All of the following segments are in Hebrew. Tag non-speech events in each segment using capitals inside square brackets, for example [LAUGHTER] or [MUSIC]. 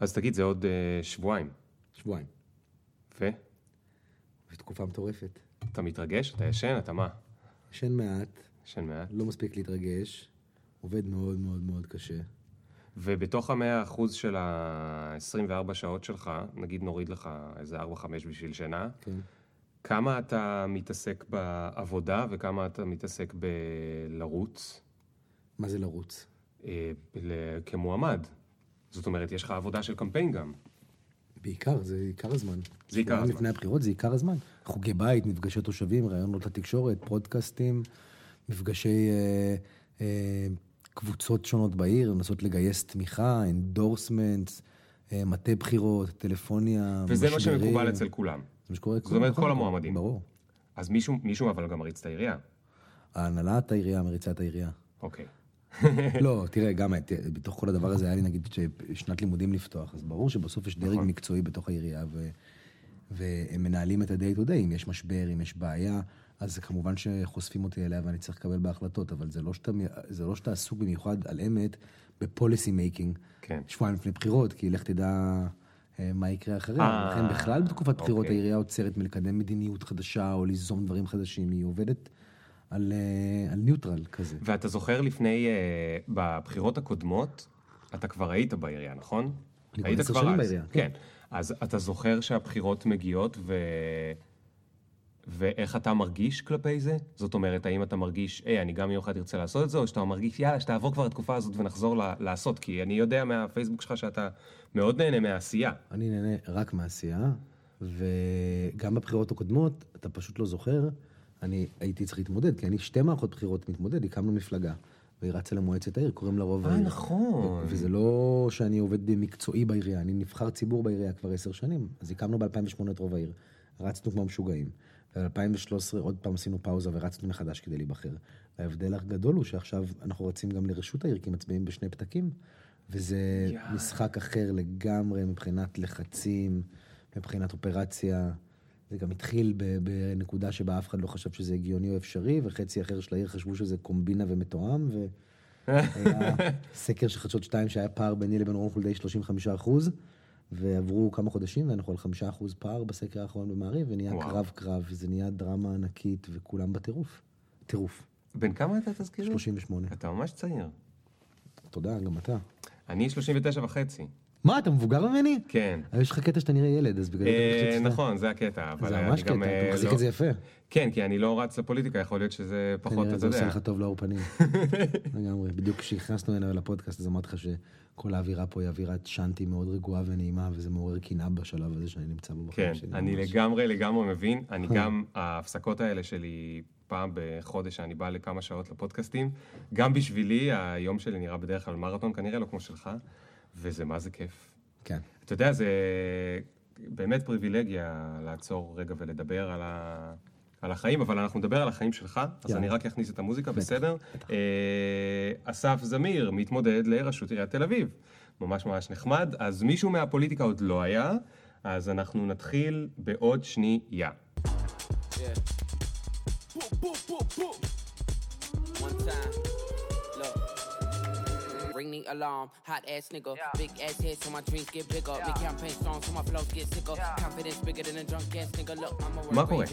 אז תגיד, זה עוד אה, שבועיים. שבועיים. ו? זו תקופה מטורפת. אתה מתרגש? אתה ישן? אתה מה? ישן מעט, ישן מעט. לא מספיק להתרגש, עובד מאוד מאוד מאוד קשה. ובתוך המאה אחוז של ה-24 שעות שלך, נגיד נוריד לך איזה 4-5 בשביל שינה, כן. כמה אתה מתעסק בעבודה וכמה אתה מתעסק בלרוץ מה זה לרוץ? אה, ל- כמועמד? זאת אומרת, יש לך עבודה של קמפיין גם. בעיקר, זה עיקר הזמן. זה עיקר הזמן. לפני הבחירות זה עיקר הזמן. חוגי בית, מפגשי תושבים, ראיונות לתקשורת, פודקאסטים, מפגשי אה, אה, קבוצות שונות בעיר, לנסות לגייס תמיכה, endorsements, אה, מטה בחירות, טלפוניה, וזה מה משברים. שמקובל אצל כולם. זה מה שקורה. זאת אומרת, נכון, כל המועמדים. ברור. אז מישהו, מישהו אבל גם מריץ את העירייה. הנהלת העירייה מריצה את העירייה. אוקיי. לא, תראה, גם בתוך כל הדבר הזה היה לי נגיד שנת לימודים לפתוח, אז ברור שבסוף יש דרג נכון. מקצועי בתוך העירייה, ו- והם מנהלים את ה-day to day, אם יש משבר, אם יש בעיה, אז כמובן שחושפים אותי אליה ואני צריך לקבל בהחלטות, אבל זה לא שאתה, זה לא שאתה עסוק במיוחד על אמת ב policy making, כן. שבועיים לפני בחירות, כי לך תדע אה, מה יקרה אחרי. אה, לכן בכלל בתקופת בחירות אוקיי. העירייה עוצרת מלקדם מדיניות חדשה או ליזום דברים חדשים, היא עובדת על, אה, על ניוטרל כזה. ואתה זוכר לפני, אה, בבחירות הקודמות, אתה כבר היית בעירייה, נכון? אני כבר עשר שנים אז. בעירייה, כן. אז אתה זוכר שהבחירות מגיעות ו... ואיך אתה מרגיש כלפי זה? זאת אומרת, האם אתה מרגיש, היי, אני גם יום אחד ארצה לעשות את זה, או שאתה מרגיש, יאללה, שתעבור כבר התקופה הזאת ונחזור ל- לעשות? כי אני יודע מהפייסבוק שלך שאתה מאוד נהנה מהעשייה. אני נהנה רק מעשייה, וגם בבחירות הקודמות, אתה פשוט לא זוכר, אני הייתי צריך להתמודד, כי אני שתי מערכות בחירות מתמודד, הקמנו מפלגה, והיא רצה למועצת העיר, קוראים לה רוב אה, העיר. נכון. וזה לא שאני עובד במקצועי בעירייה, אני נבחר ציבור בעירייה כבר עשר שנים. אז הקמנו ב-2008 את רוב העיר, רצנו כמו משוגעים. ב-2013 עוד פעם עשינו פאוזה ורצנו מחדש כדי להיבחר. וההבדל הגדול הוא שעכשיו אנחנו רצים גם לרשות העיר, כי מצביעים בשני פתקים, וזה יאללה. משחק אחר לגמרי מבחינת לחצים, מבחינת אופרציה. זה גם התחיל בנקודה שבה אף אחד לא חשב שזה הגיוני או אפשרי, וחצי אחר של העיר חשבו שזה קומבינה ומתואם, והיה [LAUGHS] סקר של חדשות 2 שהיה פער ביני לבין רון חולדאי 35 אחוז, ועברו כמה חודשים ואנחנו על 5 אחוז פער בסקר האחרון במעריב, ונהיה וואו. קרב קרב, וזה נהיה דרמה ענקית, וכולם בטירוף. טירוף. בן כמה אתה תזכיר לי? 38. אתה ממש צעיר. תודה, גם אתה. אני 39 וחצי. מה, אתה מבוגר ממני? כן. אבל יש לך קטע שאתה נראה ילד, אז בגלל זה אה, אתה חושב שאתה- נכון, זה הקטע, זה ממש קטע, גם, אה, אתה מחזיק לא- את זה יפה. כן, כי אני לא רץ לפוליטיקה, יכול להיות שזה פחות, אתה זה עושה יודע. לך טוב לאור פנים. [LAUGHS] לגמרי. בדיוק כשנכנסנו אליו לפודקאסט, אז אמרתי לך שכל האווירה פה היא אווירת שאנטי מאוד רגועה ונעימה, וזה מעורר קנאה בשלב הזה שאני נמצא בו כן. אני. לגמרי לגמרי מבין. אני [LAUGHS] גם, ההפסקות האלה שלי פעם בחודש, שאני בא לכמה שעות לפודקאסטים, גם בשבילי, היום שלי נראה בדרך כלל מרתון, כנראה לא כמו שלך, וזה מה זה כיף. כן. אתה יודע, זה באמת פריבילגיה לעצור רגע ולדבר על, ה... על החיים, אבל אנחנו נדבר על החיים שלך, אז יאללה. אני רק אכניס את המוזיקה, בטח, בסדר? אה, אסף זמיר מתמודד לראשות עיריית תל אביב. ממש ממש נחמד. אז מישהו מהפוליטיקה עוד לא היה, אז אנחנו נתחיל בעוד שנייה. Yeah. Ring the alarm. Hot ass nigga. Big ass head so my dreams get bigger. Make campaign songs so my flows get sicker. Confidence bigger than a drunk ass nigga. Look, I'm a מה קורה?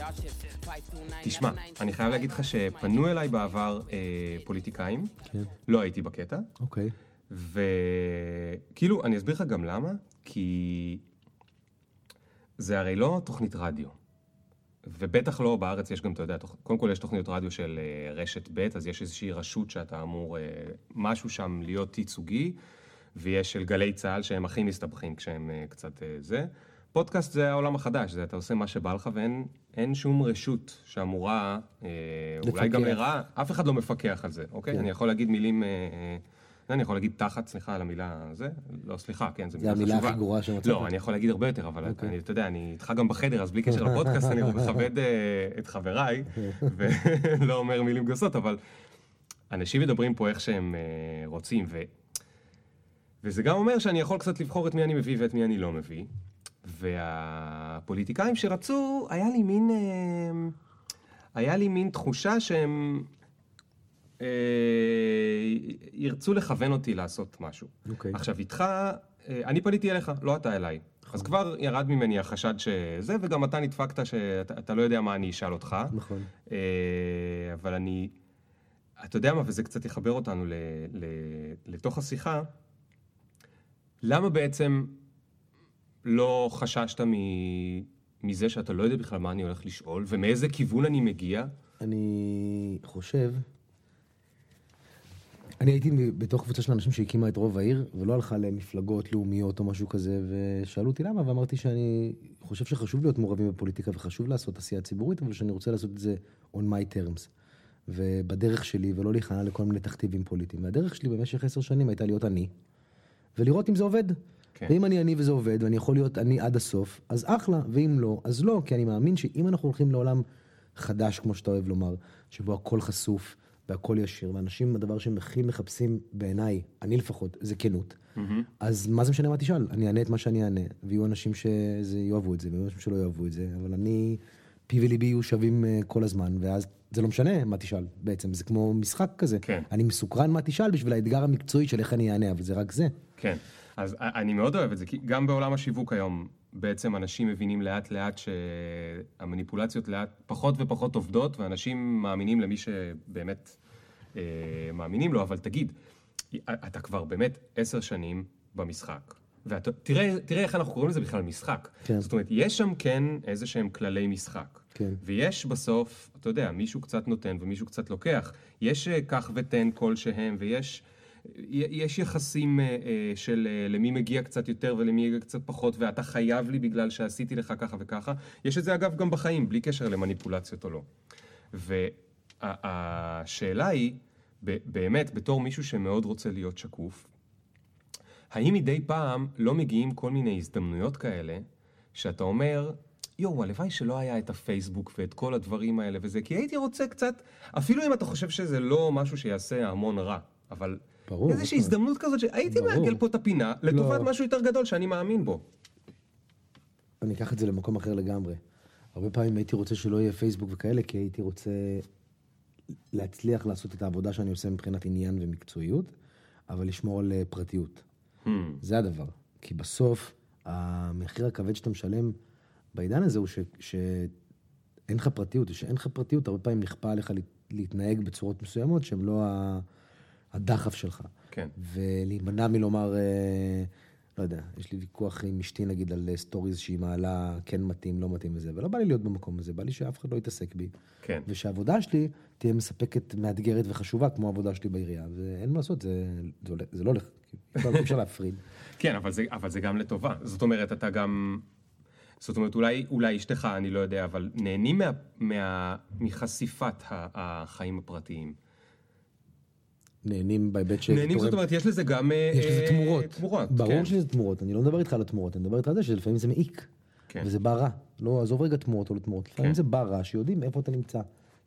תשמע, אני חייב להגיד לך שפנו אליי בעבר אה, פוליטיקאים, כן. לא הייתי בקטע, אוקיי. וכאילו, אני אסביר לך גם למה, כי זה הרי לא תוכנית רדיו. ובטח לא בארץ יש גם, אתה יודע, תוכ... קודם כל יש תוכניות רדיו של אה, רשת ב', אז יש איזושהי רשות שאתה אמור, אה, משהו שם להיות ייצוגי, ויש של גלי צה"ל שהם הכי מסתבכים כשהם אה, קצת זה. פודקאסט זה העולם החדש, זה אתה עושה מה שבא לך ואין אין שום רשות שאמורה, אה, אולי גם. לרעה, אף אחד לא מפקח על זה, אוקיי? כן. אני יכול להגיד מילים... אה, אה, אני יכול להגיד תחת, סליחה על המילה הזה, לא סליחה, כן, זו מילה המילה חשובה. הכי גרועה שמצאת. לא, אני יכול להגיד הרבה יותר, אבל אוקיי. אני, אתה יודע, אני איתך גם בחדר, אז בלי קשר לפודקאסט, אני [LAUGHS] מכבד אה, את חבריי, [LAUGHS] ולא אומר מילים גסות, אבל אנשים מדברים פה איך שהם אה, רוצים, ו... וזה גם אומר שאני יכול קצת לבחור את מי אני מביא ואת מי אני לא מביא. והפוליטיקאים שרצו, היה לי מין, אה, היה לי מין תחושה שהם אה, ירצו לכוון אותי לעשות משהו. אוקיי. עכשיו, איתך אה, אני פניתי אליך, לא אתה אליי. אז כבר ירד ממני החשד שזה, וגם אתה נדפקת שאתה אתה לא יודע מה אני אשאל אותך. נכון. אה, אבל אני, אתה יודע מה, וזה קצת יחבר אותנו ל, ל, לתוך השיחה, למה בעצם לא חששת מ, מזה שאתה לא יודע בכלל מה אני הולך לשאול, ומאיזה כיוון אני מגיע? אני חושב... אני הייתי בתוך קבוצה של אנשים שהקימה את רוב העיר, ולא הלכה למפלגות לאומיות או משהו כזה, ושאלו אותי למה, ואמרתי שאני חושב שחשוב להיות מעורבים בפוליטיקה וחשוב לעשות עשייה ציבורית, אבל שאני רוצה לעשות את זה on my terms. ובדרך שלי, ולא להיכנע לכל מיני תכתיבים פוליטיים. והדרך שלי במשך עשר שנים הייתה להיות אני, ולראות אם זה עובד. כן. ואם אני אני וזה עובד, ואני יכול להיות אני עד הסוף, אז אחלה, ואם לא, אז לא, כי אני מאמין שאם אנחנו הולכים לעולם חדש, כמו שאתה אוהב לומר, שבו הכל חשוף והכל ישיר, ואנשים, הדבר שהם הכי מחפשים בעיניי, אני לפחות, זה כנות. אז מה זה משנה מה תשאל? אני אענה את מה שאני אענה, ויהיו אנשים שיאהבו את זה, ויהיו אנשים שלא יאהבו את זה, אבל אני, פי וליבי יהיו שווים אה, כל הזמן, ואז זה לא משנה מה תשאל בעצם, זה כמו משחק כזה. כן. אני מסוקרן מה תשאל בשביל האתגר המקצועי של איך אני אענה, אבל זה רק זה. כן, אז אני מאוד אוהב את זה, כי גם בעולם השיווק היום, בעצם אנשים מבינים לאט לאט שהמניפולציות לאט פחות ופחות עובדות, ואנשים מאמינים למי שבאמת אה, מאמינים לו, אבל תגיד, אתה כבר באמת עשר שנים במשחק, ותראה תראה איך אנחנו קוראים לזה בכלל משחק. כן. זאת אומרת, יש שם כן איזה שהם כללי משחק. כן. ויש בסוף, אתה יודע, מישהו קצת נותן ומישהו קצת לוקח. יש אה, קח ותן כלשהם, ויש... יש יחסים אה, אה, של אה, למי מגיע קצת יותר ולמי מגיע קצת פחות, ואתה חייב לי בגלל שעשיתי לך ככה וככה. יש את זה אגב גם בחיים, בלי קשר למניפולציות או לא. והשאלה היא, באמת, בתור מישהו שמאוד רוצה להיות שקוף, האם מדי פעם לא מגיעים כל מיני הזדמנויות כאלה, שאתה אומר, יואו, הלוואי שלא היה את הפייסבוק ואת כל הדברים האלה וזה, כי הייתי רוצה קצת, אפילו אם אתה חושב שזה לא משהו שיעשה המון רע, אבל ברור, איזושהי. הזדמנות כזאת שהייתי. מעגל פה את הפינה לטובת לא. משהו יותר גדול שאני מאמין בו. אני אקח את זה למקום אחר לגמרי. הרבה פעמים הייתי רוצה שלא יהיה פייסבוק וכאלה, כי הייתי רוצה להצליח לעשות את העבודה שאני עושה מבחינת עניין ומקצועיות, אבל לשמור על אה, פרטיות. Hmm. זה הדבר. כי בסוף, המחיר הכבד שאתה משלם בעידן הזה הוא ש- שאין לך פרטיות, ושאין לך פרטיות, הרבה פעמים נכפה עליך להת- להתנהג בצורות מסוימות שהן לא ה- הדחף שלך. כן. ולהימנע מלומר, אה, לא יודע, יש לי ויכוח עם אשתי נגיד על אה, סטוריז שהיא מעלה כן מתאים, לא מתאים וזה, ולא בא לי להיות במקום הזה, בא לי שאף אחד לא יתעסק בי. כן. ושהעבודה שלי תהיה מספקת, מאתגרת וחשובה, כמו העבודה שלי בעירייה, ואין מה לעשות, זה, זה, זה לא הולך, אי אפשר- אי אפשר להפריד. [LAUGHS] כן, אבל זה, אבל זה גם לטובה. זאת אומרת, אתה גם... זאת אומרת, אולי, אולי אשתך, אני לא יודע, אבל נהנים מה, מה, מחשיפת החיים הפרטיים. נהנים בהיבט ש... נהנים, זאת אומרת, יש לזה גם... אה, יש לזה אה, תמורות. תמורות, ברור כן. שזה תמורות, אני לא מדבר איתך על התמורות, אני מדבר איתך על זה שלפעמים זה מעיק. כן. וזה בא רע. לא, עזוב רגע תמורות או לא תמורות. לפעמים כן. זה בא רע שיודעים איפה אתה נמצא.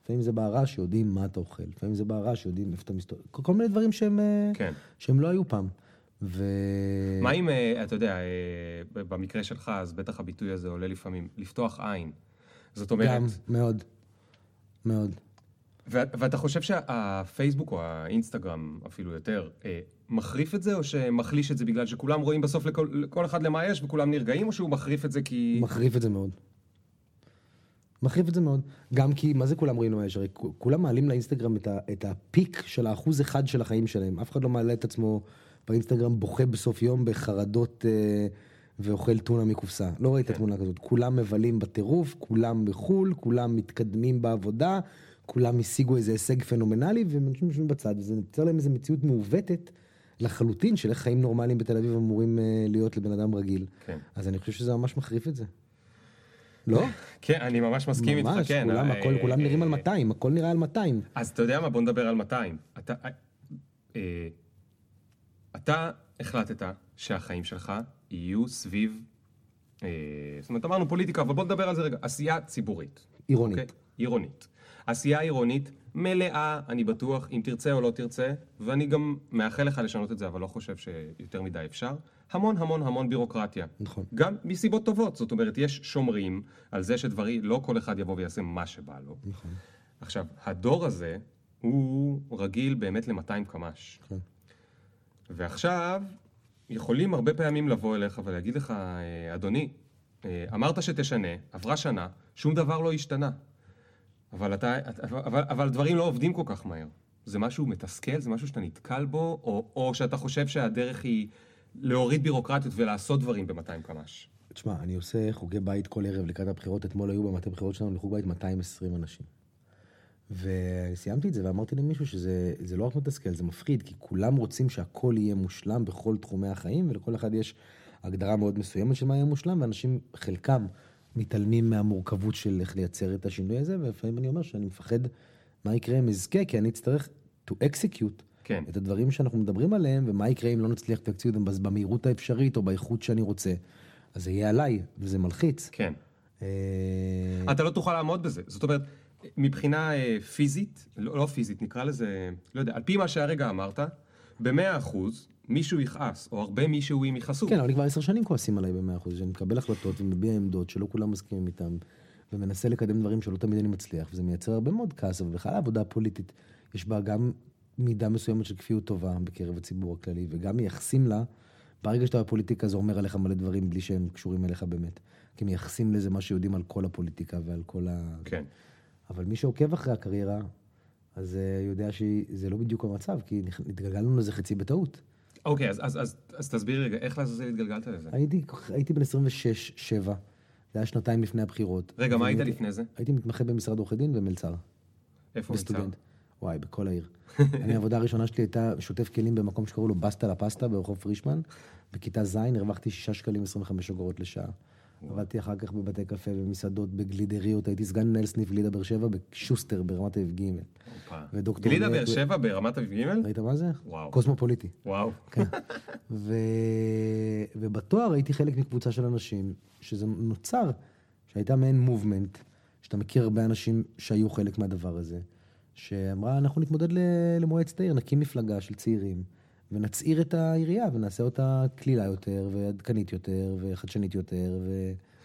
לפעמים זה בא רע שיודעים מה אתה אוכל. לפעמים זה בא רע שיודעים איפה אתה מסתובב. כל מיני דברים שהם, אה, כן. שהם לא היו פעם. ו... מה אם, אתה יודע, במקרה שלך, אז בטח הביטוי הזה עולה לפעמים, לפתוח עין. זאת אומרת, גם, מאוד. מאוד. ואתה חושב שהפייסבוק או האינסטגרם אפילו יותר, אה, מחריף את זה, או שמחליש את זה בגלל שכולם רואים בסוף לכל, לכל אחד למה יש וכולם נרגעים, או שהוא מחריף את זה כי... מחריף את זה מאוד. מחריף את זה מאוד. גם כי, מה זה כולם רואים לו יש? הרי כולם מעלים לאינסטגרם את, ה, את הפיק של האחוז אחד של החיים שלהם. אף אחד לא מעלה את עצמו באינסטגרם בוכה בסוף יום בחרדות אה, ואוכל טונה מקופסה. לא ראית תמונה כזאת. כולם מבלים בטירוף, כולם בחו"ל, כולם מתקדמים בעבודה, כולם השיגו איזה הישג פנומנלי, והם אנשים יושבים בצד, וזה יוצר להם איזו מציאות מעוותת לחלוטין של איך חיים נורמליים בתל אביב אמורים אה, להיות לבן אדם רגיל. כן. אז אני חושב שזה ממש מחריף את זה. לא? [LAUGHS] כן, אני ממש מסכים איתך, ממש, כן. כולם, אה, הכל, כולם נראים על אה, 200, הכל נראה על 200. אז אתה יודע מה? בוא נדבר על 200. אתה, אה, אה, אתה החלטת שהחיים שלך יהיו סביב, אה, זאת אומרת, אמרנו פוליטיקה, אבל בוא נדבר על זה רגע, עשייה ציבורית. עירונית. אוקיי? עירונית. עשייה עירונית מלאה, אני בטוח, אם תרצה או לא תרצה, ואני גם מאחל לך לשנות את זה, אבל לא חושב שיותר מדי אפשר. המון המון המון בירוקרטיה. נכון. גם מסיבות טובות, זאת אומרת, יש שומרים על זה שדברים, לא כל אחד יבוא ויעשה מה שבא לו. נכון. עכשיו, הדור הזה, הוא רגיל באמת ל-200 קמ"ש. נכון. ועכשיו, יכולים הרבה פעמים לבוא אליך ולהגיד לך, אה, אדוני, אה, אמרת שתשנה, עברה שנה, שום דבר לא השתנה. אבל, אתה, אבל, אבל דברים לא עובדים כל כך מהר. זה משהו מתסכל? זה משהו שאתה נתקל בו? או, או שאתה חושב שהדרך היא להוריד בירוקרטיות ולעשות דברים ב-200 קמ"ש? תשמע, אני עושה חוגי בית כל ערב לקראת הבחירות. אתמול היו במטה בחירות שלנו לחוג בית 220 אנשים. וסיימתי את זה ואמרתי למישהו שזה לא רק מתסכל, זה מפחיד, כי כולם רוצים שהכל יהיה מושלם בכל תחומי החיים, ולכל אחד יש הגדרה מאוד מסוימת של מה יהיה מושלם, ואנשים, חלקם, מתעלמים מהמורכבות של איך לייצר את השינוי הזה, ולפעמים אני אומר שאני מפחד מה יקרה אם אזכה, כי אני אצטרך to execute כן. את הדברים שאנחנו מדברים עליהם, ומה יקרה אם לא נצליח להקציב אותם במהירות האפשרית או באיכות שאני רוצה. אז זה יהיה עליי, וזה מלחיץ. כן. אה, אתה לא תוכל לעמוד בזה. זאת אומרת, מבחינה אה, פיזית, לא, לא פיזית, נקרא לזה, לא יודע, על פי מה שהרגע אמרת, במאה אחוז מישהו יכעס, או הרבה מישהו אם יכעסו. כן, אבל כבר עשר שנים כועסים עליי במאה אחוז, שאני מקבל החלטות ומביע עמדות שלא כולם מסכימים איתם, ומנסה לקדם דברים שלא תמיד אני מצליח, וזה מייצר הרבה מאוד כעס, אבל בכלל העבודה הפוליטית, יש בה גם מידה מסוימת של כפיות טובה בקרב הציבור הכללי, וגם מייחסים לה, ברגע שאתה בפוליטיקה זה אומר עליך מלא דברים בלי שהם קשורים אליך באמת. כי מייחסים לזה מה שיודעים על כל הפוליטיקה ועל כל ה... כן. אבל מי שעוקב אחרי הקריירה, אז uh, יודע שזה לא בדיוק המצב, כי התגלגלנו לזה חצי בטעות. אוקיי, אז, אז, אז, אז תסביר רגע, איך לעזאזל התגלגלת לזה? הייתי, הייתי בן 26-7, זה היה שנתיים לפני הבחירות. רגע, מה היית לפני זה? הייתי מתמחה במשרד עורכי דין ומלצר. איפה מלצר? וואי, בכל העיר. [LAUGHS] אני, העבודה הראשונה שלי הייתה שוטף כלים במקום שקראו לו בסטה לפסטה ברחוב פרישמן. בכיתה ז' הרווחתי 6 שקלים 25 אגורות לשעה. עבדתי אחר כך בבתי קפה ובמסעדות, בגלידריות, הייתי סגן מנהל סניף גלידה באר שבע בשוסטר ברמת אביב ג'. ודוקטור גלידה באר שבע ברמת אביב ג'? ראית מה זה? וואו. קוסמופוליטי. וואו. כן. ו... ובתואר הייתי חלק מקבוצה של אנשים, שזה נוצר, שהייתה מעין מובמנט, שאתה מכיר הרבה אנשים שהיו חלק מהדבר הזה, שאמרה, אנחנו נתמודד למועצת העיר, נקים מפלגה של צעירים, ונצעיר את העירייה, ונעשה אותה קלילה יותר, ועדכנית יותר, וחדשנית יותר,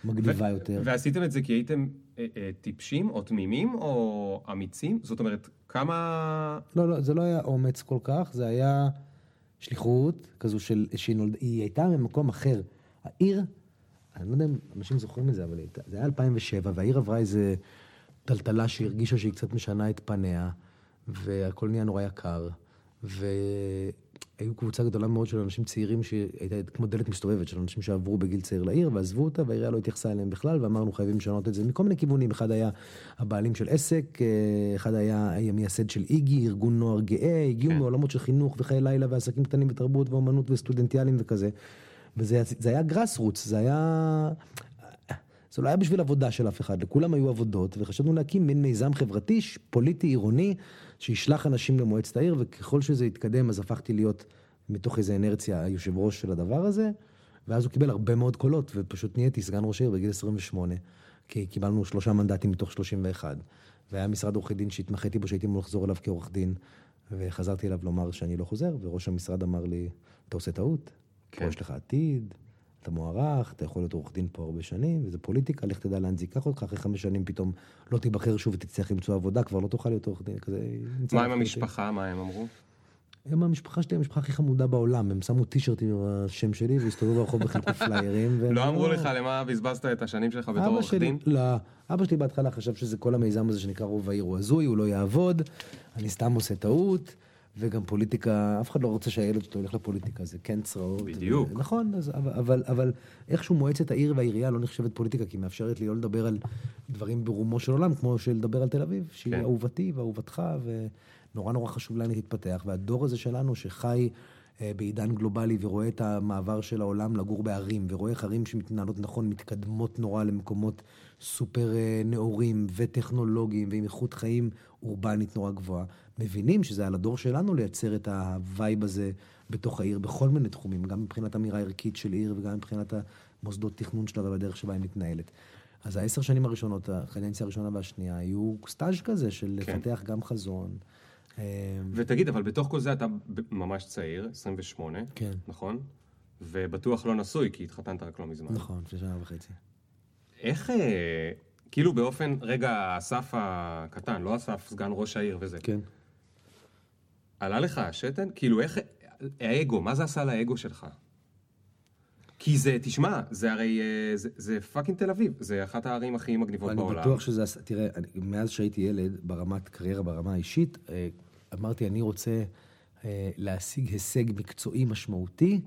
ומגניבה ו- יותר. ועשיתם את זה כי הייתם אה, אה, טיפשים או תמימים או אמיצים? זאת אומרת, כמה... לא, לא, זה לא היה אומץ כל כך, זה היה שליחות כזו של, שהיא נולד, היא הייתה ממקום אחר. העיר, אני לא יודע אם אנשים זוכרים את זה, אבל הייתה- זה היה 2007, והעיר עברה איזה טלטלה שהרגישה שהיא קצת משנה את פניה, והכל נהיה נורא יקר, והיו קבוצה גדולה מאוד של אנשים צעירים שהייתה כמו דלת מסתובבת של אנשים שעברו בגיל צעיר לעיר ועזבו אותה, והעירייה לא התייחסה אליהם בכלל, ואמרנו חייבים לשנות את זה מכל מיני כיוונים. אחד היה הבעלים של עסק, אה, אחד היה המייסד של איגי, ארגון נוער גאה, הגיעו כן. מעולמות של חינוך וחיי לילה ועסקים קטנים ותרבות ואומנות וסטודנטיאלים וכזה. וזה זה היה גראס רוץ, זה היה... זה לא היה בשביל עבודה של אף אחד, לכולם היו עבודות, וחשבנו להקים מין מיזם חברתי, פוליטי, עירוני, שישלח אנשים למועצת העיר, וככל שזה התקדם, אז הפכתי להיות, מתוך איזו אנרציה, היושב ראש של הדבר הזה, ואז הוא קיבל הרבה מאוד קולות, ופשוט נהייתי סגן ראש העיר בגיל 28, כי קיבלנו שלושה מנדטים מתוך 31. והיה משרד עורכי דין שהתמחיתי בו, שהייתי אמור לחזור אליו כעורך דין, וחזרתי אליו לומר שאני לא חוזר, וראש המשרד אמר לי, אתה עושה טעות, כן. פה יש לך עתיד, אתה מוערך, אתה יכול להיות עורך דין פה הרבה שנים, וזה פוליטיקה, לך תדע לאן זה ייקח אותך, אחרי חמש שנים פתאום לא תיבחר שוב ותצטרך למצוא עבודה, כבר לא תוכל להיות עורך דין, כזה... מה עם המשפחה? מה הם אמרו? הם המשפחה שלי, המשפחה הכי חמודה בעולם, הם שמו טישרטים עם השם שלי והסתובבו ברחוב וחילקו פליירים. לא אמרו לך למה בזבזת את השנים שלך בתור עורך דין? לא, אבא שלי בהתחלה חשב שזה כל המיזם הזה שנקרא רוב העיר הוא הזוי, הוא לא יעבוד, אני סתם עושה טעות, וגם פוליטיקה, אף אחד לא רוצה שהילד שלו ילך לפוליטיקה, זה כן צרעות. בדיוק. ו- נכון, אז, אבל, אבל, אבל איכשהו מועצת העיר והעירייה לא נחשבת פוליטיקה, כי היא מאפשרת לי לא לדבר על דברים ברומו של עולם, כמו שלדבר על תל אביב, שהיא כן. אהובתי ואהובתך, ונורא נורא חשוב לאן היא תתפתח. והדור הזה שלנו שחי אה, בעידן גלובלי ורואה את המעבר של העולם לגור בערים, ורואה איך ערים שמתנהלות נכון מתקדמות נורא למקומות סופר אה, נאורים וטכנולוגיים ועם איכות חיים אורבנית נורא גבוהה, מבינים שזה על הדור שלנו לייצר את ה vibe הזה בתוך העיר בכל מיני תחומים, גם מבחינת אמירה ערכית של עיר וגם מבחינת המוסדות תכנון שלה ובדרך שבה היא מתנהלת. אז העשר שנים הראשונות, הקדנציה הראשונה והשנייה, היו סטאז' כזה של כן. לפתח גם חזון. אה, ותגיד, אבל בתוך כל זה אתה ממש צעיר, 28, כן. נכון? ובטוח לא נשוי, כי התחתנת רק לא מזמן. נכון, לפני שנה וחצי. איך, אה, כאילו באופן, רגע, אסף הקטן, לא אסף סגן ראש העיר וזה, כן. עלה לך השתן? כאילו איך, האגו, מה זה עשה לאגו שלך? כי זה, תשמע, זה הרי, אה, זה, זה fucking תל אביב, זה אחת הערים הכי מגניבות אני בעולם. בטוח שזה, עשה- תראה, אני, מאז שהייתי ילד, ברמת קריירה, ברמה האישית, אה, אמרתי, אני רוצה אה, להשיג הישג מקצועי משמעותי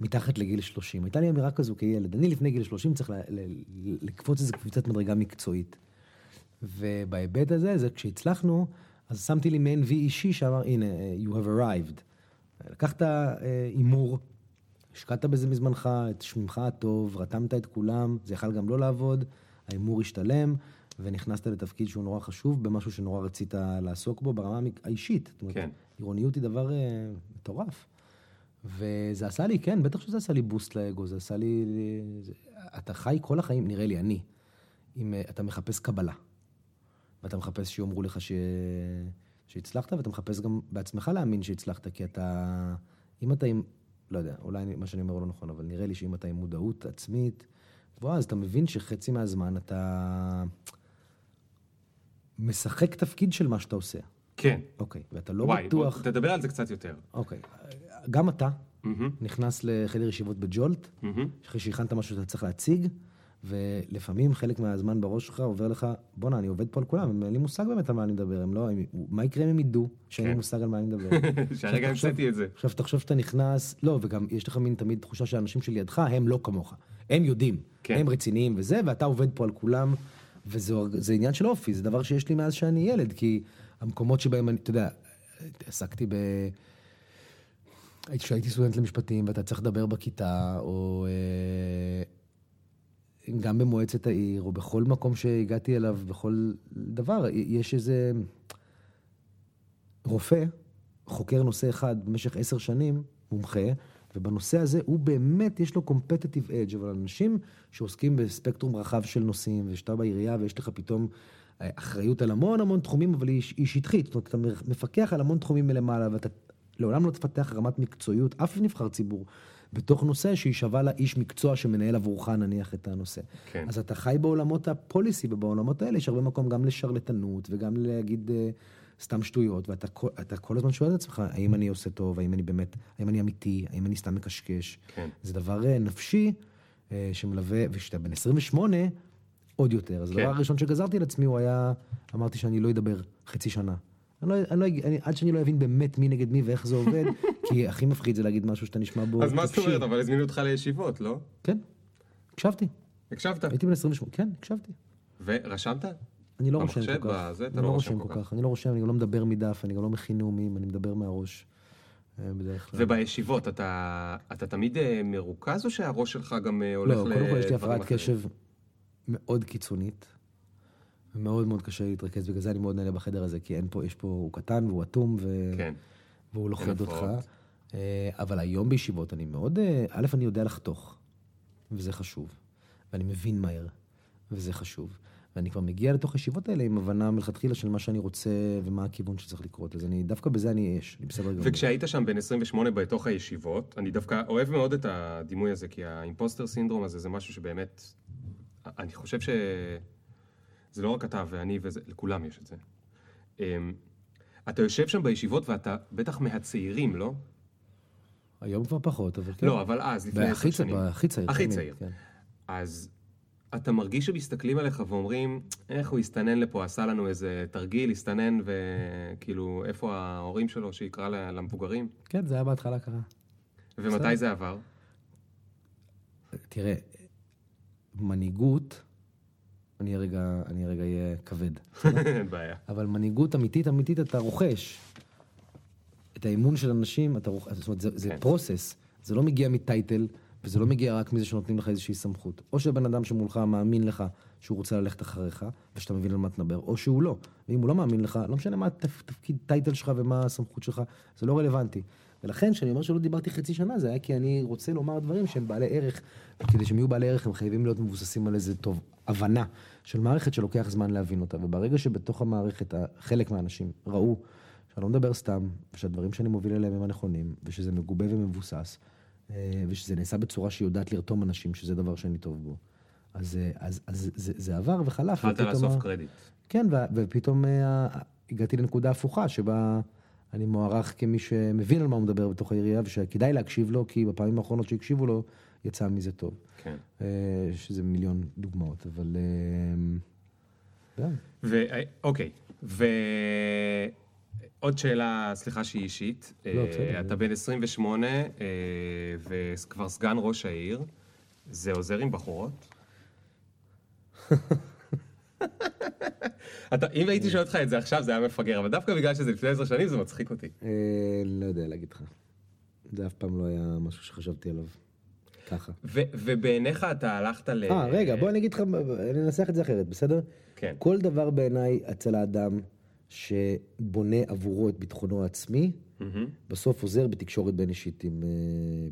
מתחת לגיל 30. הייתה לי אמירה כזו כילד. אני לפני גיל 30 צריך ל- ל- לקפוץ איזה קפיצת מדרגה מקצועית. ובהיבט הזה, זה כשהצלחנו, אז שמתי לי מעין וי אישי שאמר, הנה, אה, you have arrived. לקחת אה, הימור, השקעת בזה מזמנך, את שמך הטוב, רתמת את כולם, זה יכל גם לא לעבוד, ההימור השתלם, ונכנסת לתפקיד שהוא נורא חשוב, במשהו שנורא רצית לעסוק בו ברמה האישית. זאת אומרת, כן. עירוניות היא דבר אה, מטורף. וזה עשה לי, כן, בטח שזה עשה לי בוסט לאגו, זה עשה לי... זה, אתה חי כל החיים, נראה לי, אני, אם אה, אתה מחפש קבלה, ואתה מחפש שיאמרו לך ש... שהצלחת, ואתה מחפש גם בעצמך להאמין שהצלחת, כי אתה... אם אתה עם... לא יודע, אולי מה שאני אומר הוא לא נכון, אבל נראה לי שאם אתה עם מודעות עצמית גבוהה, אז אתה מבין שחצי מהזמן אתה משחק תפקיד של מה שאתה עושה. כן. אוקיי, ואתה לא וואי, בטוח... בוא, תדבר על זה קצת יותר. אוקיי, גם אתה מהמם, נכנס לחדר ישיבות בג'ולט, מהמם. אחרי שהכנת משהו שאתה צריך להציג, ולפעמים חלק מהזמן בראש שלך עובר לך, בואנה, אני עובד פה על כולם, אין לי מושג באמת על מה אני מדבר, הם לא, הם, מה יקרה אם הם ידעו שאין לי כן. מושג על מה אני מדבר? [LAUGHS] שהרגע המצאתי את זה. עכשיו תחשוב שאתה נכנס, לא, וגם יש לך מין תמיד תחושה שהאנשים שלידך הם לא כמוך. הם יודעים, כן. הם רציניים וזה, ואתה עובד פה על כולם, וזה זה עניין של אופי, זה דבר שיש לי מאז שאני ילד, כי המקומות שבהם אני, אתה יודע, עסקתי ב... כשהייתי סטודנט למשפטים ואתה צריך לדבר בכיתה, או אה, גם במועצת העיר, או בכל מקום שהגעתי אליו, בכל דבר, יש איזה רופא, חוקר נושא אחד במשך עשר שנים, מומחה, ובנושא הזה הוא באמת, יש לו competitive edge, אבל אנשים שעוסקים בספקטרום רחב של נושאים, ושאתה בעירייה ויש לך פתאום אה, אחריות על המון המון תחומים, אבל היא, היא שטחית, זאת אומרת, אתה מפקח על המון תחומים מלמעלה, ואתה לעולם לא תפתח רמת מקצועיות, אף נבחר ציבור, בתוך נושא שהיא שווה לאיש מקצוע שמנהל עבורך נניח את הנושא. כן. אז אתה חי בעולמות הפוליסי, ובעולמות האלה יש הרבה מקום גם לשרלטנות, וגם להגיד אה, סתם שטויות, ואתה כל- כל הזמן שואל את עצמך, האם אני עושה טוב, האם אני באמת, האם אני אמיתי, האם אני סתם מקשקש. כן. זה דבר אה, נפשי אה, שמלווה, וכשאתה בן 28, עוד יותר. אז כן. הדבר הראשון שגזרתי על עצמי, הוא היה, אמרתי שאני לא אדבר חצי שנה. אני לא, אני לא, אני, עד שאני לא אבין באמת מי נגד מי ואיך זה עובד, כי הכי מפחיד זה להגיד משהו שאתה נשמע בו אז מה זאת. אומרת? אבל הזמינו אותך לישיבות, לא? כן, הקשבתי. הקשבת. הייתי בן 28, כן, הקשבתי. ורשמת? אני לא רושם כל כך. בזה, אני לא לא רושם כל כך. אני לא רושם, אני גם לא מדבר מדף, אני גם לא מכין נאומים, אני מדבר מהראש. אה, בדרך כלל. ובישיבות, אתה, אתה תמיד אה, מרוכז או שהראש שלך גם אה, הולך לא, לדברים קודם כל יש לי אחרים? הפרעת קשב מאוד קיצונית. ומאוד מאוד קשה להתרכז, בגלל זה אני מאוד נהנה בחדר הזה, כי אין פה, יש פה, הוא קטן והוא אטום, ו... כן. והוא לוכד אין אותך. אה, אבל היום בישיבות אני מאוד, אה, א', אני יודע לחתוך, וזה חשוב. ואני מבין מהר, וזה חשוב. ואני כבר מגיע לתוך הישיבות האלה עם הבנה מלכתחילה של מה שאני רוצה ומה הכיוון שצריך לקרות. אז אני, דווקא בזה אני אש, אני בסדר גמור. וכשהיית שם בן 28 בתוך הישיבות, אני דווקא אוהב מאוד את הדימוי הזה, כי האימפוסטר סינדרום הזה זה משהו שבאמת, אני חושב. זה לא רק אתה ואני וזה, לכולם יש את זה. אמ, אתה יושב שם בישיבות ואתה בטח מהצעירים, לא? היום כבר פחות, אבל כן. לא, אבל אז, לפני עשר שנים. הכי צעיר. הכי צעיר. כן. אז אתה מרגיש שמסתכלים עליך ואומרים, איך הוא הסתנן לפה, עשה לנו איזה תרגיל, הסתנן, וכאילו, איפה ההורים שלו שיקרא למבוגרים? כן, זה היה בהתחלה ככה. ומתי זה עבר? תראה, מנהיגות, אני רגע, אני רגע אהיה כבד. אין [LAUGHS] בעיה. אבל מנהיגות אמיתית אמיתית אתה רוכש. את האמון של אנשים, אתה זאת אומרת, זה, זה כן. פרוסס, זה לא מגיע מטייטל, וזה לא מגיע רק מזה שנותנים לך איזושהי סמכות. או שבן אדם שמולך מאמין לך שהוא רוצה ללכת אחריך, ושאתה מבין על מה תדבר, או שהוא לא. ואם הוא לא מאמין לך, לא משנה מה התפ- תפקיד טייטל שלך ומה הסמכות שלך, זה לא רלוונטי. ולכן, כשאני אומר שלא דיברתי חצי שנה, זה היה כי אני רוצה לומר דברים שהם בעלי ערך, וכדי שהם יהיו בעלי ערך, הם חייבים להיות מבוססים על איזה טוב, הבנה של מערכת שלוקח זמן להבין אותה. וברגע שבתוך המערכת, חלק מהאנשים ראו שאני לא מדבר סתם, ושהדברים שאני מוביל אליהם הם הנכונים, ושזה מגובה ומבוסס, אה, ושזה נעשה בצורה שיודעת לרתום אנשים, שזה דבר שאני טוב בו. אז, אה, אז, אז זה, זה עבר וחלף. התחלת לאסוף ה- קרדיט. כן, ו- ופתאום אה, הגעתי לנקודה הפוכה, שבה אני מוערך כמי שמבין על מה הוא מדבר בתוך העירייה, ושכדאי להקשיב לו, כי בפעמים האחרונות שהקשיבו לו, יצא מזה טוב. כן. שזה מיליון דוגמאות, אבל... כן. ו... ועוד שאלה, סליחה שהיא אישית. לא, אה, בסדר. אתה בן 28 אה, וכבר סגן ראש העיר. זה עוזר עם בחורות? [LAUGHS] אתה, אם הייתי שואל אותך את זה עכשיו, זה היה מפגר, אבל דווקא בגלל שזה לפני עשר שנים, זה מצחיק אותי. אה, לא יודע להגיד לך. זה אף פעם לא היה משהו שחשבתי עליו. ככה. ובעיניך אתה הלכת ל... אה, רגע, בוא אני אגיד לך, אני אנסח את זה אחרת, בסדר? כן. כל דבר בעיניי אצל האדם שבונה עבורו את ביטחונו העצמי, מהמם, בסוף עוזר בתקשורת בין אישית עם אה,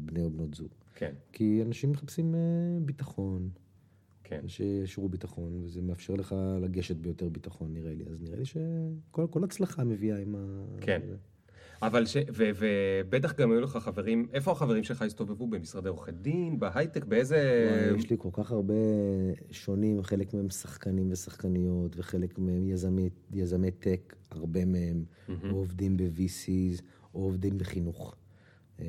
בני או בנות זוג. כן, כי אנשים מחפשים אה, ביטחון, כן. שישרו ביטחון, וזה מאפשר לך לגשת ביותר ביטחון, נראה לי. אז נראה לי שכל כל הצלחה מביאה עם ה... כן. אבל ש... ו- ובטח גם היו לך חברים, איפה החברים שלך הסתובבו? במשרדי עורכי דין? בהייטק? באיזה... וואי, יש לי כל כך הרבה שונים, חלק מהם שחקנים ושחקניות, וחלק מהם יזמי, יזמי טק, הרבה מהם, או עובדים ב-VCs, או עובדים בחינוך. אה,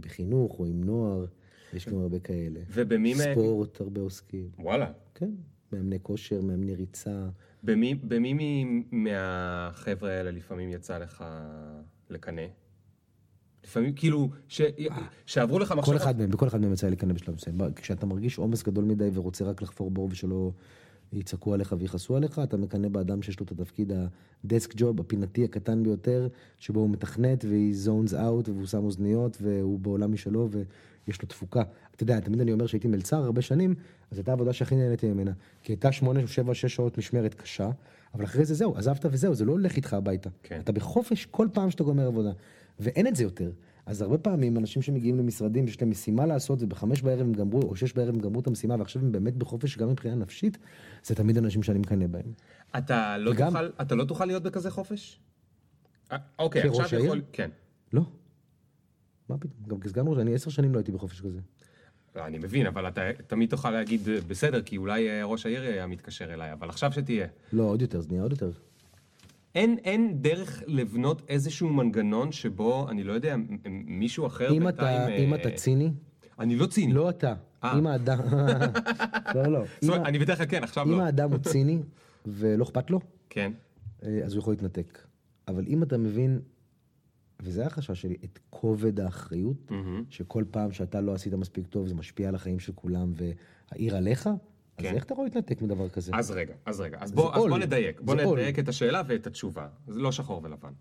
בחינוך או עם נוער, יש גם הרבה כאלה. ובמי? ספורט, הרבה עוסקים. וואלה. כן, מאמני כושר, מאמני ריצה. במי, במי מהחבר'ה האלה לפעמים יצא לך לקנא? לפעמים, כאילו, ש... שעברו לך כל מחשבות... אחד מהם, בכל אחד מהם יצא לי להיכנס בשלב מסוים. כשאתה מרגיש עומס גדול מדי ורוצה רק לחפור בור ושלא יצעקו עליך ויכעסו עליך, אתה מקנא באדם שיש לו את התפקיד הדסק ג'וב, הפינתי הקטן ביותר, שבו הוא מתכנת והיא zones out והוא שם אוזניות והוא בעולם משלו ויש לו תפוקה. אתה יודע, תמיד אני אומר שהייתי מלצר הרבה שנים, אז הייתה העבודה שהכי נהניתי ממנה. כי הייתה שמונה, שבע, שש שעות משמרת קשה, אבל אחרי זה זהו, עזבת וזהו, זה לא הולך איתך הביתה. כן. אתה בחופש כל פעם שאתה גומר עבודה, ואין את זה יותר. אז הרבה פעמים אנשים שמגיעים למשרדים, יש להם משימה לעשות, ובחמש בערב הם גמרו, או שש בערב הם גמרו את המשימה, ועכשיו הם באמת בחופש גם מבחינה נפשית, זה תמיד אנשים שאני מקנא בהם. אתה לא, וגם- תוכל, אתה לא תוכל להיות בכזה חופש? אה, אוקיי, עכשיו? יכול... כן. לא. מה פתאום? גם כסגן ראש, אני עשר שנים לא הייתי בחופש כזה. אני מבין, אבל אתה תמיד תוכל להגיד אה, בסדר, כי אולי אה, ראש העיר היה מתקשר אליי, אבל עכשיו שתהיה. לא, עוד יותר, זה נהיה עוד יותר. אין, אין דרך לבנות איזשהו מנגנון שבו, אני לא יודע, מישהו אחר אם בינתיים... אתה, אה, אם אתה ציני, אני לא ציני. לא אתה. אה. אם האדם... [LAUGHS] לא, לא. זאת אם אומרת, אני בדרך כלל כן, עכשיו אם לא. האדם הוא ציני ולא אכפת לו, כן. אז הוא יכול להתנתק. אבל אם אתה מבין, וזה החשש שלי, את כובד האחריות, מהמם. שכל פעם שאתה לא עשית מספיק טוב, זה משפיע על החיים של כולם והעיר עליך, אז כן. איך אתה יכול להתנתק מדבר כזה? אז רגע, אז רגע. אז בוא, אז. בוא נדייק. בוא. נדייק את השאלה ואת התשובה. זה לא שחור ולבן.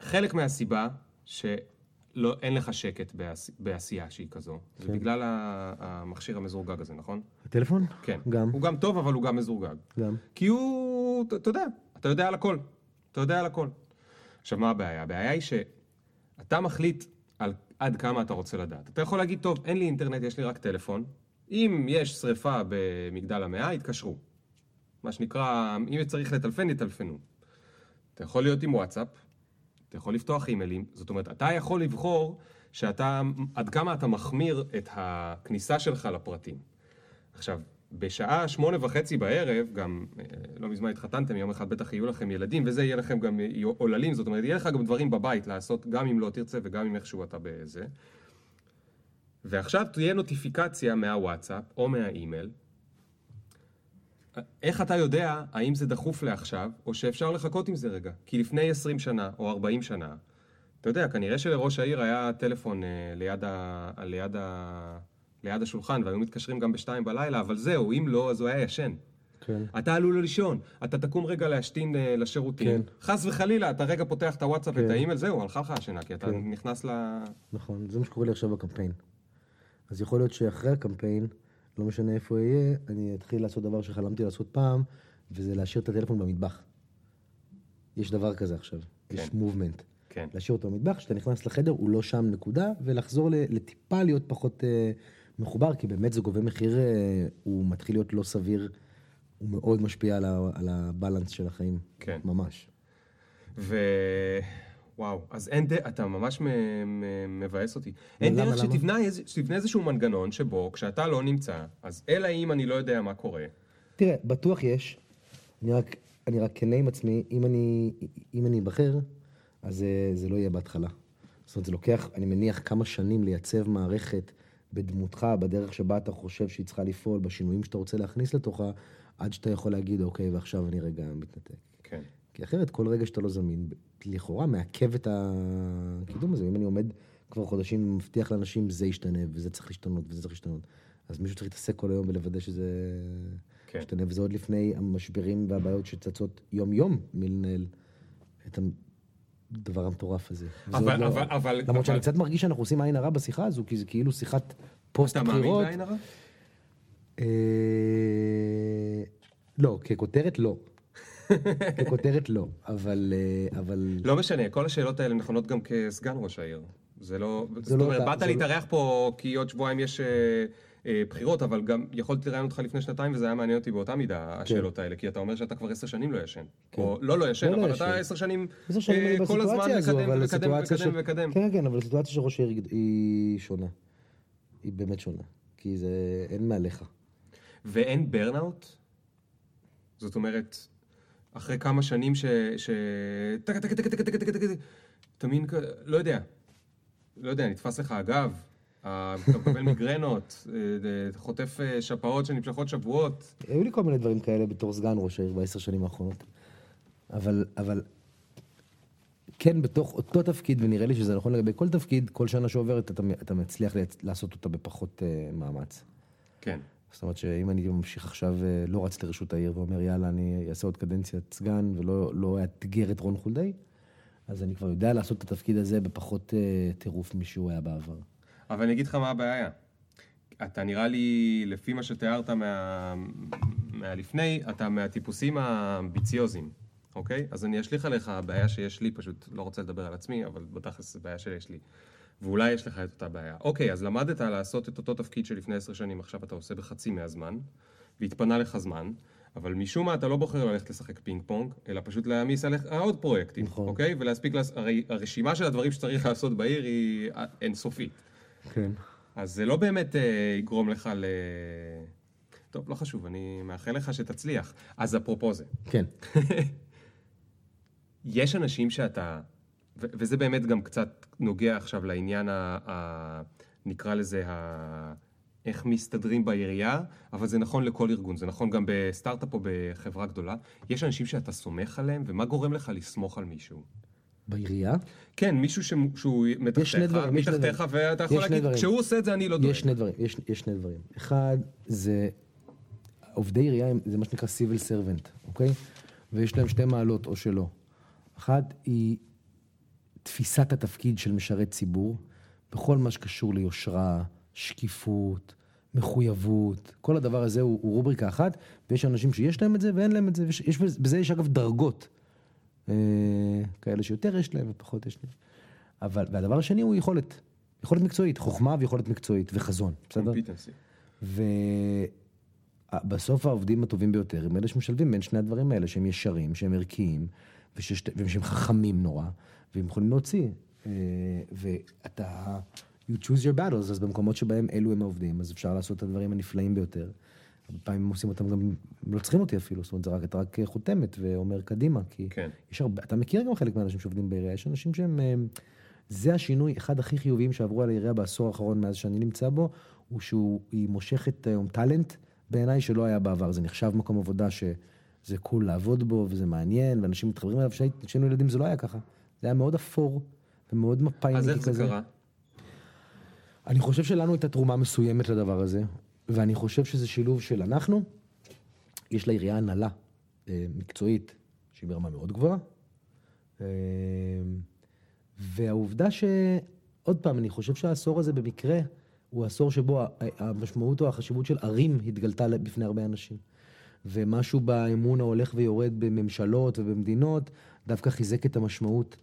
חלק מהסיבה שאין לך שקט בעש... בעשייה שהיא כזו, זה בגלל המכשיר המזורגג הזה, נכון? הטלפון? כן. גם, הוא גם טוב, אבל הוא גם מזורגג. גם. כי הוא, אתה יודע, אתה יודע על הכל. אתה יודע על הכל. עכשיו, מה הבעיה? הבעיה היא שאתה מחליט על עד כמה אתה רוצה לדעת. אתה יכול להגיד, טוב, אין לי אינטרנט, יש לי רק טלפון. אם יש שריפה במגדל המאה, יתקשרו. מה שנקרא, אם צריך לטלפן, יטלפנו. אתה יכול להיות עם וואטסאפ, אתה יכול לפתוח אימיילים, זאת אומרת, אתה יכול לבחור שאתה, עד כמה אתה מחמיר את הכניסה שלך לפרטים. עכשיו, בשעה שמונה וחצי בערב, גם אה, לא מזמן התחתנתם, יום אחד בטח יהיו לכם ילדים, וזה יהיה לכם גם אה, עוללים, זאת אומרת, יהיה לך גם דברים בבית לעשות, גם אם לא תרצה וגם אם איכשהו אתה בזה. ועכשיו תהיה נוטיפיקציה מהוואטסאפ או מהאימייל. איך אתה יודע האם זה דחוף לעכשיו, או שאפשר לחכות עם זה רגע? כי לפני 20 שנה או 40 שנה, אתה יודע, כנראה שלראש העיר היה טלפון אה, ליד, ה, ליד, ה, ליד השולחן, והיו מתקשרים גם בשתיים בלילה, אבל זהו, אם לא, אז הוא היה ישן. כן. אתה עלול לישון, אתה תקום רגע להשתין אה, לשירותים. כן. חס וחלילה, אתה רגע פותח את הוואטסאפ ואת כן. האימייל, זהו, הלכה לך השינה, כי אתה כן. נכנס ל... נכון, זה מה שקורה לי עכשיו בקמפיין. אז יכול להיות שאחרי הקמפיין, לא משנה איפה אהיה, אני אתחיל לעשות דבר שחלמתי לעשות פעם, וזה להשאיר את הטלפון במטבח. יש דבר כזה עכשיו, יש כן. מובמנט. כן. להשאיר אותו במטבח, כשאתה נכנס לחדר הוא לא שם נקודה, ולחזור לטיפה להיות פחות אה, מחובר, כי באמת זה גובה מחיר, אה, הוא מתחיל להיות לא סביר, הוא מאוד משפיע על, ה- על הבלנס של החיים. כן. ממש. ו... וואו, אז אין דרך, אתה ממש מ- מ- מבאס אותי. אין למה, דרך למה? שתבנה, איזה- שתבנה איזשהו מנגנון שבו כשאתה לא נמצא, אז אלא אם אני לא יודע מה קורה. תראה, בטוח יש. אני רק, אני רק כנה עם עצמי, אם אני, אם אני אבחר, אז זה, זה לא יהיה בהתחלה. זאת אומרת, זה לוקח, אני מניח, כמה שנים לייצב מערכת בדמותך, בדרך שבה אתה חושב שהיא צריכה לפעול, בשינויים שאתה רוצה להכניס לתוכה, עד שאתה יכול להגיד, אוקיי, ועכשיו אני רגע מתנתק. כן. כי אחרת, כל רגע שאתה לא זמין, לכאורה מעכב את הקידום הזה. אם אני עומד כבר חודשים ומבטיח לאנשים, זה ישתנה, וזה צריך להשתנות, וזה צריך להשתנות. אז מישהו צריך להתעסק כל היום ולוודא שזה כן. ישתנה, וזה עוד לפני המשברים והבעיות שצצות יום-יום מלנהל את הדבר המטורף הזה. אבל, לא- אבל, אבל... למרות אבל- שאני קצת מרגיש שאנחנו עושים עין הרע בשיחה הזו, כי זה כאילו שיחת פוסט אתה מאמין בחירות. בעין הרע? אה, לא, ככותרת לא. [LAUGHS] ככותרת לא, אבל... אה, אבל... לא משנה, כל השאלות האלה נכונות גם כסגן ראש העיר. זה לא... זאת לא אומרת, באת זה לא- להתארח פה כי עוד שבועיים יש אה, בחירות, אבל גם יכולתי לראיין אותך לפני שנתיים וזה היה מעניין אותי באותה מידה, השאלות האלה, כי אתה אומר שאתה כבר עשר שנים לא ישן. או לא לא ישן, אבל אתה עשר שנים כל הזמן מקדם ומקדם ומקדם. כן, כן, אבל הסיטואציה של ראש העיר היא שונה. היא באמת שונה. כי זה, אין מעליך. ואין burnout? זאת אומרת, אחרי כמה שנים ש... ש... טק, טק, טק, טק, טק, טק, טק, תמין, לא יודע. לא יודע, נתפס לך הגב, אתה מקבל מיגרנות, אה, אתה חוטף אה, שפעות שנמשכות שבועות. היו לי כל מיני דברים כאלה בתור סגן ראש העיר בעשר שנים האחרונות. אבל, אבל כן, בתוך אותו תפקיד, ונראה לי שזה נכון לגבי כל תפקיד, כל שנה שעוברת אתה, אתה מצליח לעשות אותה בפחות uh, מאמץ. כן. זאת אומרת שאם אני ממשיך עכשיו, אה, לא רץ לרשות העיר ואומר, יאללה, אני אעשה עוד קדנציית סגן ולא לא אאתגר את רון חולדאי, אז אני כבר יודע לעשות את התפקיד הזה בפחות אה, טירוף משהוא היה בעבר. אבל אני אגיד לך מה הבעיה. אתה נראה לי, לפי מה שתיארת מה... מהלפני, אתה מהטיפוסים האמביציוזיים, אוקיי? אז אני אשליך עליך הבעיה שיש לי, פשוט לא רוצה לדבר על עצמי, אבל בתכלס זו בעיה שיש לי. ואולי יש לך את אותה בעיה. אוקיי, אז למדת לעשות את אותו תפקיד שלפני עשר שנים, עכשיו אתה עושה בחצי מהזמן, והתפנה לך זמן, אבל משום מה אתה לא בוחר ללכת לשחק פינג פונג, אלא פשוט להעמיס עליך עוד פרויקטים, נכון. אוקיי? ולהספיק, לעש... הרי הרשימה של הדברים שצריך לעשות בעיר היא אה, אינסופית. כן. אז זה לא באמת אה, יגרום לך ל... טוב, לא חשוב, אני מאחל לך שתצליח. אז אפרופו זה, כן. [LAUGHS] יש אנשים שאתה, ו- וזה באמת גם קצת נוגע עכשיו לעניין ה... ה... נקרא לזה ה... איך מסתדרים בעירייה, אבל זה נכון לכל ארגון, זה נכון גם בסטארט-אפ או בחברה גדולה. יש אנשים שאתה סומך עליהם, ומה גורם לך לסמוך על מישהו? בעירייה? כן, מישהו ש... שהוא מתחתיך, מתחתיך. ואתה יכול להגיד, דברים. כשהוא עושה את זה אני לא דואג. יש שני דברים, יש, יש שני דברים. אחד, זה עובדי עירייה, זה מה שנקרא civil servant, אוקיי? ויש להם שתי מעלות או שלא. אחת היא תפיסת התפקיד של משרת ציבור, בכל מה שקשור ליושרה, שקיפות, מחויבות, כל הדבר הזה הוא, הוא רובריקה אחת, ויש אנשים שיש להם את זה ואין להם את זה, ויש, יש, בזה יש אגב דרגות. אה, כאלה שיותר יש להם ופחות יש להם. אבל, והדבר השני הוא יכולת. יכולת מקצועית, חוכמה ויכולת מקצועית ושחזון, בסדר? ובסוף העובדים הטובים ביותר הם אלה שמשלבים בין שני הדברים האלה, שהם ישרים, שהם ערכיים, וששת, ושהם חכמים נורא, והם יכולים להוציא. אה, ואתה, you choose your battles, אז במקומות שבהם אלו הם העובדים, אז אפשר לעשות את הדברים הנפלאים ביותר. הרבה פעמים עושים אותם גם, הם לא צריכים אותי אפילו, זאת אומרת, זה רק, אתה רק חותמת ואומר קדימה, כי כן. יש הרבה, אתה מכיר גם חלק מהאנשים שעובדים בעירייה, יש אנשים שהם, אה, זה השינוי, אחד הכי חיוביים שעברו על העירייה בעשור האחרון מאז שאני נמצא בו, הוא שהוא, היא מושכת היום טאלנט בעיניי שלא היה בעבר, זה נחשב מקום עבודה שזה קול לעבוד בו וזה מעניין, ואנשים מתחברים אליו, כשהיינו ילדים זה לא היה ככה, זה היה מאוד אפור ומאוד מפאיניקי אז כזה. איך זה קרה? אני חושב שלנו הייתה תרומה מסוימת לדבר הזה, ואני חושב שזה שילוב של אנחנו, יש לעירייה הנהלה אה, מקצועית שהיא ברמה מאוד גבוהה, אה, והעובדה ש... עוד פעם, אני חושב שהעשור הזה במקרה הוא עשור שבו המשמעות או החשיבות של ערים התגלתה בפני הרבה אנשים. ומשהו באמון ההולך ויורד בממשלות ובמדינות דווקא חיזק את המשמעות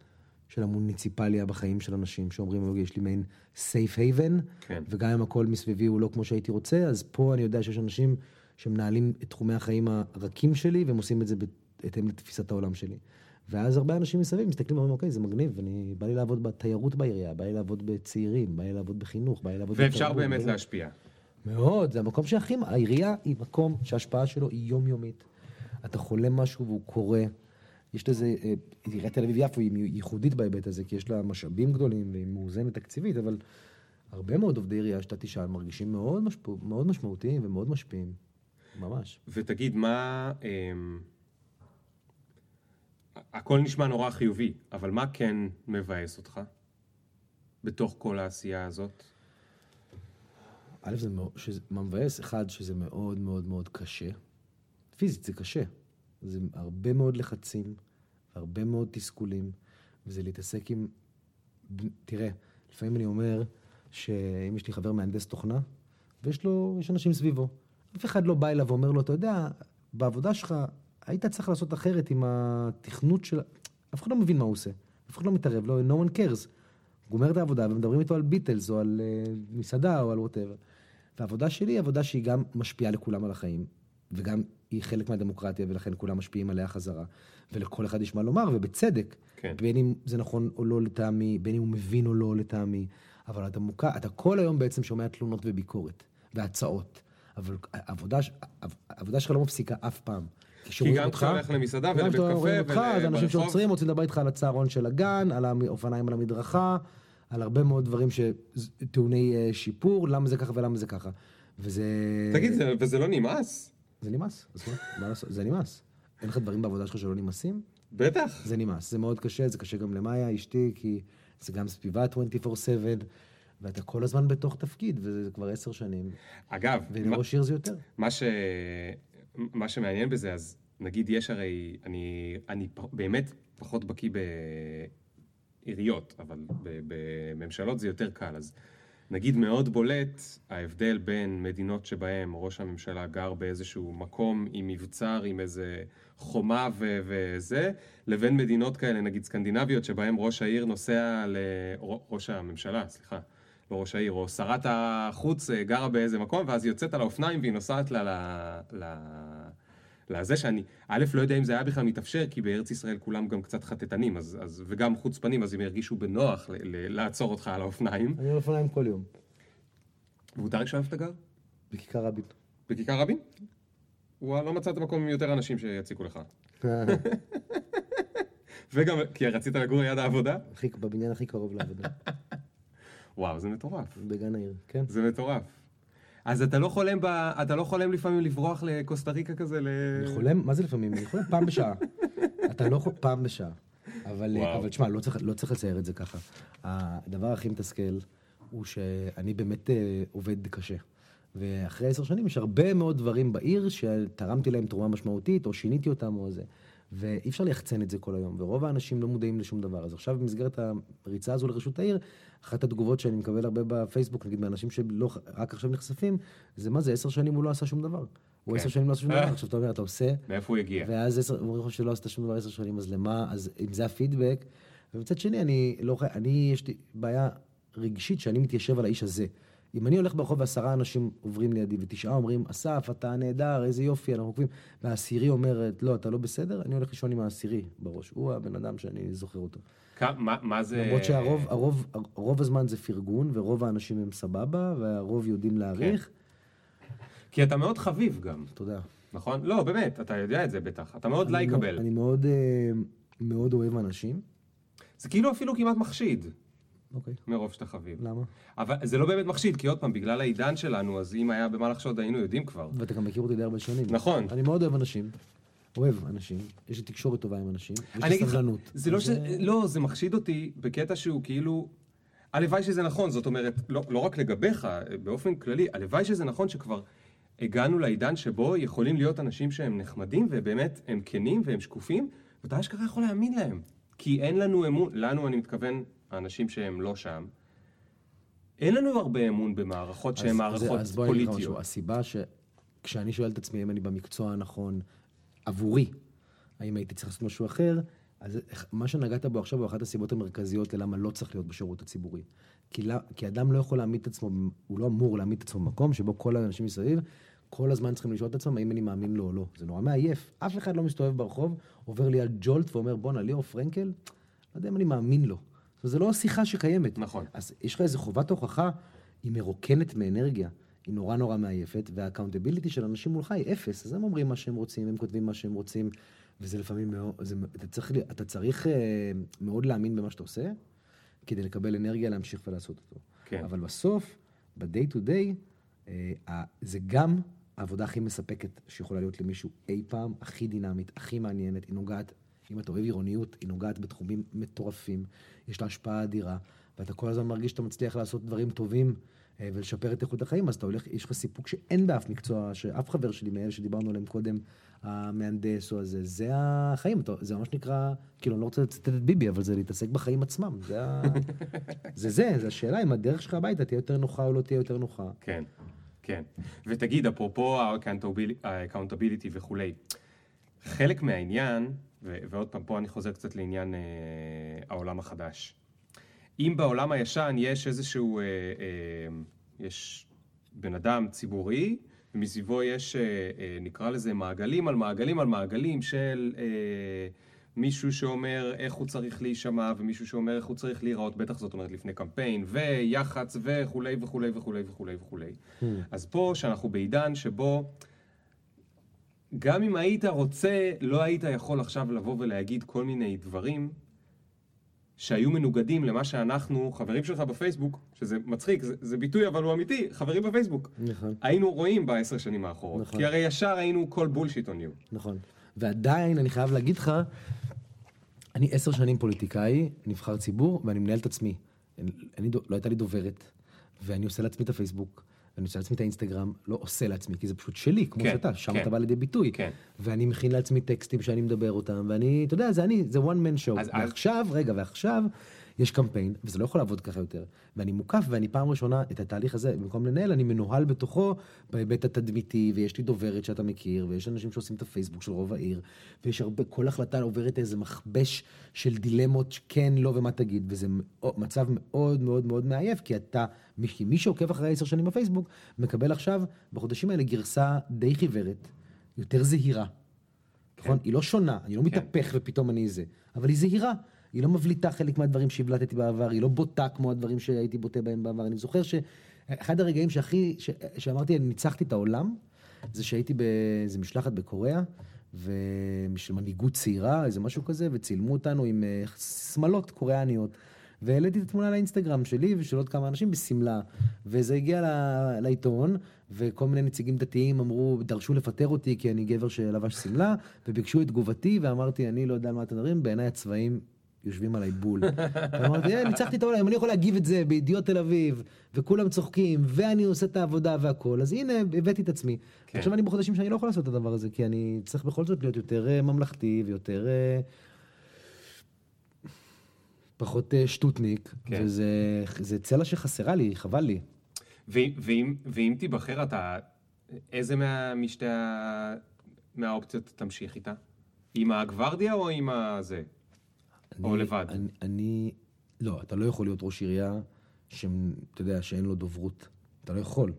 של המוניציפליה בחיים של אנשים שאומרים, אוקיי, יש לי מעין safe haven, כן. וגם אם הכל מסביבי הוא לא כמו שהייתי רוצה, אז פה אני יודע שיש אנשים שמנהלים את תחומי החיים הרכים שלי, והם עושים את זה בהתאם לתפיסת העולם שלי. ואז הרבה אנשים מסביב מסתכלים ואומרים, אוקיי, זה מגניב, אני, בא לי לעבוד בתיירות בעירייה, בא לי לעבוד בצעירים, בא לי לעבוד בחינוך, בא לי לעבוד ואפשר בתרבות, באמת בא להשפיע. מאוד, זה המקום שהכי, העירייה היא מקום שההשפעה שלו היא יומיומית. אתה חולם משהו והוא קורה. יש לזה, אה, עיריית תל אביב-יפו היא ייחודית בהיבט הזה, כי יש לה משאבים גדולים והיא מאוזנת תקציבית, אבל הרבה מאוד עובדי עירייה שאתה תשאל מרגישים מאוד, משפו, מאוד משמעותיים ומאוד משפיעים. ממש. ותגיד, מה... אמ, הכל נשמע נורא חיובי, אבל מה כן מבאס אותך בתוך כל העשייה הזאת? א', זה מאוד, שזה, מה מבאס? אחד, שזה מאוד מאוד מאוד קשה. פיזית זה קשה. זה הרבה מאוד לחצים, הרבה מאוד תסכולים, וזה להתעסק עם... תראה, לפעמים אני אומר שאם יש לי חבר מהנדס תוכנה, ויש לו, יש אנשים סביבו, אף אחד לא בא אליו ואומר לו, אתה יודע, בעבודה שלך היית צריך לעשות אחרת עם התכנות של... אף אחד לא מבין מה הוא עושה, אף אחד לא מתערב, לא, no one cares. הוא גומר את העבודה ומדברים איתו על ביטלס או על uh, מסעדה או על ווטאבר. והעבודה שלי היא עבודה שהיא גם משפיעה לכולם על החיים, וגם היא חלק מהדמוקרטיה, ולכן כולם משפיעים עליה חזרה. ולכל אחד יש מה לומר, ובצדק. כן. בין אם זה נכון או לא לטעמי, בין אם הוא מבין או לא לטעמי. אבל מוקע, אתה כל היום בעצם שומע תלונות וביקורת, והצעות. אבל העבודה, העבודה שלך לא מפסיקה אף פעם. כי גם כשאתה הולך למסעדה ולבית קפה ולברחוב. אנשים שעוצרים רוצים לדבר איתך על הצהרון של הגן, על האופניים על המדרכה, על הרבה מאוד דברים שטעוני אה, שיפור, למה זה ככה ולמה זה ככה. וזה... תגיד, וזה לא נמאס? זה נמאס, אז מה לעשות? זה נמאס. אין לך דברים בעבודה שלך שלא נמאסים? בטח. זה נמאס, זה מאוד קשה, זה קשה גם למאיה, אשתי, כי זה גם סביבה 24/7, ואתה כל הזמן בתוך תפקיד, וזה כבר עשר שנים. אגב... ולראש עיר זה יותר. מה, ש... מה שמעניין בזה, אז נגיד יש הרי, אני, אני באמת פחות בקיא בעיריות, אבל בממשלות זה יותר קל, אז נגיד מאוד בולט ההבדל בין מדינות שבהן ראש הממשלה גר באיזשהו מקום עם מבצר, עם איזה חומה ו- וזה, לבין מדינות כאלה, נגיד סקנדינביות, שבהן ראש העיר נוסע ל... ראש הממשלה, סליחה. לא ראש העיר, או שרת החוץ אה, גרה באיזה מקום, ואז היא יוצאת על האופניים והיא נוסעת לה ל... ל... לזה שאני, א', לא יודע אם זה היה בכלל מתאפשר, כי בארץ ישראל כולם גם קצת חטטנים, אז, אז, וגם חוצפנים, אז הם ירגישו בנוח ל, ל, לעצור אותך על האופניים. אני על אופניים כל יום. ואתה רק איפה אתה גר? בכיכר רבין. בכיכר רבין? וואלה, לא מצאת מקום עם יותר אנשים שיציקו לך. [LAUGHS] וגם, כי רצית לגור ליד העבודה? הכי, בבניין הכי קרוב לעבודה. [LAUGHS] וואו, זה מטורף. בגן העיר, כן. זה מטורף. אז אתה לא חולם, ב... אתה לא חולם לפעמים לברוח לקוסטה ריקה כזה ל... אני חולם, מה זה לפעמים? אני חולם פעם בשעה. אתה לא חולם פעם בשעה. אבל, אבל תשמע, לא צריך, לא צריך לצייר את זה ככה. הדבר הכי מתסכל הוא שאני באמת אה, עובד קשה. ואחרי עשר שנים יש הרבה מאוד דברים בעיר שתרמתי להם תרומה משמעותית, או שיניתי אותם או זה. ואי אפשר ליחצן את זה כל היום, ורוב האנשים לא מודעים לשום דבר. אז עכשיו במסגרת הריצה הזו לראשות העיר, אחת התגובות שאני מקבל הרבה בפייסבוק, נגיד מאנשים שלא, רק עכשיו נחשפים, זה מה זה, עשר שנים הוא לא עשה שום דבר. הוא עשר כן. שנים לא עשה שום דבר, עכשיו אתה אומר, אתה עושה... מאיפה הוא הגיע? ואז עשר, הוא אומר שלא עשית שום דבר עשר שנים, אז למה, אז אם זה הפידבק, ומצד שני, אני לא חי... אני, יש לי בעיה רגשית שאני מתיישב על האיש הזה. אם אני הולך ברחוב ועשרה אנשים עוברים לידי ותשעה אומרים, אסף, אתה נהדר, איזה יופי, אנחנו עוקבים, והעשירי אומרת, לא, אתה לא בסדר, אני הולך לישון עם העשירי בראש. הוא הבן אדם שאני זוכר אותו. מה, מה זה... למרות שהרוב הרוב, הרוב הזמן זה פרגון, ורוב האנשים הם סבבה, והרוב יודעים להעריך. כן. כי אתה מאוד חביב גם. תודה. נכון? לא, באמת, אתה יודע את זה בטח. אתה מאוד לייקבל. אני מאוד, אה, מאוד אוהב אנשים. זה כאילו אפילו כמעט מחשיד. אוקיי. מרוב שאתה חביב. למה? אבל זה לא באמת מחשיד, כי עוד פעם, בגלל העידן שלנו, אז אם היה במה לחשוד, היינו יודעים כבר. ואתה גם מכיר אותי די הרבה שנים. נכון. אני מאוד אוהב אנשים. אוהב אנשים, יש לי תקשורת טובה עם אנשים, יש לי סבלנות. זה לא ש... לא, זה מחשיד אותי בקטע שהוא כאילו... הלוואי שזה נכון, זאת אומרת, לא, לא רק לגביך, באופן כללי, הלוואי שזה נכון שכבר הגענו לעידן שבו יכולים להיות אנשים שהם נחמדים, ובאמת הם כנים והם שקופים, ואתה אשכרה יכול להאמין להם. כי אין לנו אמון, לנו אני מתכוון, האנשים שהם לא שם, אין לנו הרבה אמון במערכות שהן מערכות פוליטיות. אז בואי נגיד משהו, הסיבה שכשאני שואל את עצמי אם אני במקצוע הנכון עבורי, האם הייתי צריך לעשות משהו אחר, אז מה שנגעת בו עכשיו הוא אחת הסיבות המרכזיות ללמה לא צריך להיות בשירות הציבורי. כי, לא, כי אדם לא יכול להעמיד את עצמו, הוא לא אמור להעמיד את עצמו במקום שבו כל האנשים מסביב כל הזמן צריכים לשאול את עצמם האם אני מאמין לו או לא. זה נורא מעייף. אף אחד לא מסתובב ברחוב, עובר לי על ג'ולט ואומר, בואנה, ליאור פרנקל, לא יודע אם אני מאמין לו. זה לא שיחה שקיימת. נכון. אז יש לך איזו חובת הוכחה, היא מרוקנת מאנרגיה. היא נורא נורא מעייפת, וה accountability של אנשים מולך היא אפס. אז הם אומרים מה שהם רוצים, הם כותבים מה שהם רוצים, וזה לפעמים מאוד... זה, אתה צריך, אתה צריך אה, מאוד להאמין במה שאתה עושה, כדי לקבל אנרגיה להמשיך ולעשות אותו. כן. אבל בסוף, ב-day to day, אה, זה גם העבודה הכי מספקת שיכולה להיות למישהו אי פעם, הכי דינמית, הכי מעניינת, היא נוגעת, אם אתה אוהב עירוניות, היא נוגעת בתחומים מטורפים, יש לה השפעה אדירה, ואתה כל הזמן מרגיש שאתה מצליח לעשות דברים טובים אה, ולשפר את איכות החיים, אז אתה הולך, יש לך סיפוק שאין באף מקצוע, שאף חבר שלי מאלה שדיברנו עליהם קודם, המהנדס או הזה, זה החיים, אתה- זה ממש נקרא, כאילו, אני לא רוצה לצטט את ביבי, אבל זה להתעסק בחיים עצמם, זה ה... [LAUGHS] זה זה, זה השאלה אם הדרך שלך הביתה תהיה יותר נוחה או לא תהיה יותר נוחה. כן, כן. ותגיד, אפרופו ה-accountability וכולי, חלק מהעניין, ו- ועוד פעם, פה אני חוזר קצת לעניין אה, העולם החדש. אם בעולם הישן יש איזשהו, אה, אה, יש בן אדם ציבורי, ומסביבו יש, אה, אה, נקרא לזה מעגלים על מעגלים על מעגלים של אה, מישהו שאומר איך הוא צריך להישמע, ומישהו שאומר איך הוא צריך להיראות, בטח זאת אומרת לפני קמפיין, ויח"צ וכולי וכולי וכולי וכולי וכולי. אז פה, שאנחנו בעידן שבו גם אם היית רוצה, לא היית יכול עכשיו לבוא ולהגיד כל מיני דברים שהיו מנוגדים למה שאנחנו, חברים שלך בפייסבוק, שזה מצחיק, זה, זה ביטוי אבל הוא אמיתי, חברים בפייסבוק, נכון. היינו רואים בעשר שנים האחרונות. נכון. כי הרי ישר היינו כל בולשיט on you. נכון. ועדיין, אני חייב להגיד לך, אני עשר שנים פוליטיקאי, נבחר ציבור, ואני מנהל את עצמי. אני, אני, לא הייתה לי דוברת, ואני עושה לעצמי את הפייסבוק, ואני עושה לעצמי את האינסטגרם, לא עושה לעצמי, כי זה פשוט שלי, כמו כן, שאתה, שם כן. אתה בא לידי ביטוי. כן. ואני מכין לעצמי טקסטים שאני מדבר אותם, ואני, אתה יודע, זה אני, זה one man show. אז- אז- ועכשיו, רגע, ועכשיו, יש קמפיין, וזה לא יכול לעבוד ככה יותר. ואני מוקף, ואני פעם ראשונה, את התהליך הזה, במקום לנהל, אני מנוהל בתוכו בהיבט התדמיתי, ויש לי דוברת שאתה מכיר, ויש אנשים שעושים את הפייסבוק של רוב העיר, ויש הרבה, כל החלטה עוברת איזה מכבש של דילמות, כן, לא, ומה תגיד, וזה מצב מאוד מאוד מאוד מעייף, כי אתה, כי מי שעוקב אחרי עשר שנים בפייסבוק, מקבל עכשיו, בחודשים האלה, גרסה די חיוורת, יותר זהירה. נכון? היא לא שונה, אני לא מתהפך ופתאום אני זה, אבל היא זהירה. היא לא מבליטה חלק מהדברים שהבלטתי בעבר, היא לא בוטה כמו הדברים שהייתי בוטה בהם בעבר. אני זוכר שאחד הרגעים שהכי, ש... שאמרתי, אני ניצחתי את העולם, זה שהייתי באיזה משלחת בקוריאה, ושל מנהיגות צעירה, איזה משהו כזה, וצילמו אותנו עם אה, שמלות קוריאניות. והעליתי את התמונה לאינסטגרם שלי ושל עוד כמה אנשים בשמלה. וזה הגיע ל- לעיתון, וכל מיני נציגים דתיים אמרו, דרשו לפטר אותי כי אני גבר שלבש שמלה, וביקשו את תגובתי, ואמרתי, אני לא יודע על מה אתם מדברים, בעיניי הצבעים יושבים עליי בול. ואמרתי, "אה, ניצחתי את העולם, אני יכול להגיב את זה בידיעות תל אביב, וכולם צוחקים, ואני עושה את העבודה והכל, אז הנה, הבאתי את עצמי. כן. עכשיו אני בחודשים שאני לא יכול לעשות את הדבר הזה, כי אני צריך בכל זאת להיות יותר אה, ממלכתי ויותר... אה, פחות אה, שטוטניק, כן. וזה זה צלע שחסרה לי, חבל לי. ואם, ואם תיבחר אתה, איזה מה, משתי ה... מהאופציות תמשיך איתה? עם הגוורדיה או עם הזה? או אני- לבד? אני, אני, לא, אתה לא יכול להיות ראש עירייה שאתה יודע, שאין לו דוברות. אתה לא יכול.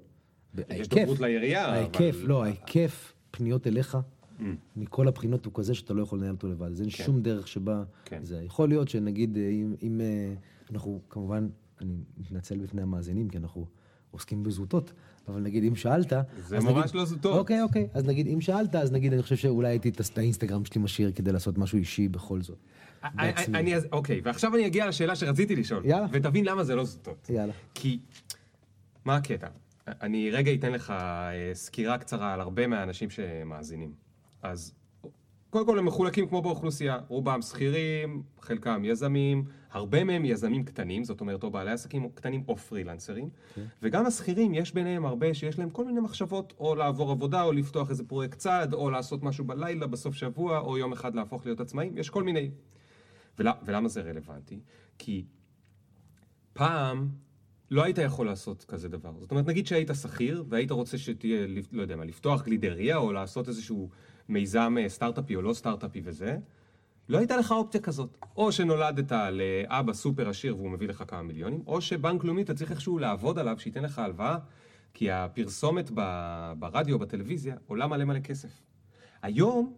יש דוברות לעירייה, אבל- ההיקף, לא, ההיקף פניות אליך, Mm. מכל הבחינות הוא כזה שאתה לא יכול לנהל אותו לבד. אז אין כן. שום דרך שבה... כן. זה יכול להיות שנגיד, אה, אם, אם אה, אנחנו, כמובן, אני מתנצל בפני המאזינים, כי אנחנו עוסקים בזוטות, אבל נגיד אם שאלת... זה ממש נגיד, לא זוטות. אוקיי, אוקיי. אז נגיד, אם שאלת, אז נגיד, אני חושב שאולי הייתי את האינסטגרם שלי משאיר כדי לעשות משהו אישי בכל זאת. אני, אז- אוקיי, ועכשיו אני אגיע לשאלה שרציתי לשאול. יאללה. ותבין למה זה לא זוטות. יאללה. כי, מה הקטע? אני רגע אתן לך אה, סקירה קצרה על הרבה מהאנשים שמאזינים. אז קודם כל הם מחולקים כמו באוכלוסייה, רובם שכירים, חלקם יזמים, הרבה מהם יזמים קטנים, זאת אומרת או בעלי עסקים קטנים או פרילנסרים, וגם השכירים יש ביניהם הרבה שיש להם כל מיני מחשבות, או לעבור עבודה, או לפתוח איזה פרויקט צד, או לעשות משהו בלילה, בסוף שבוע, או יום אחד להפוך להיות עצמאים, יש כל מיני. ול, ולמה זה רלוונטי? כי פעם לא היית יכול לעשות כזה דבר. זאת אומרת, נגיד שהיית שכיר והיית רוצה שתהיה, לא יודע מה, לפתוח גלידריה או לעשות איזשהו מיזם אה, סטארט-אפי או לא סטארט-אפי וזה, לא הייתה לך אופציה כזאת. או שנולדת לאבא סופר עשיר והוא מביא לך כמה מיליונים, או שבנק לאומי אתה צריך איכשהו לעבוד עליו שייתן לך הלוואה, כי הפרסומת ב- ברדיו, בטלוויזיה, עולה מלא מלא כסף. היום,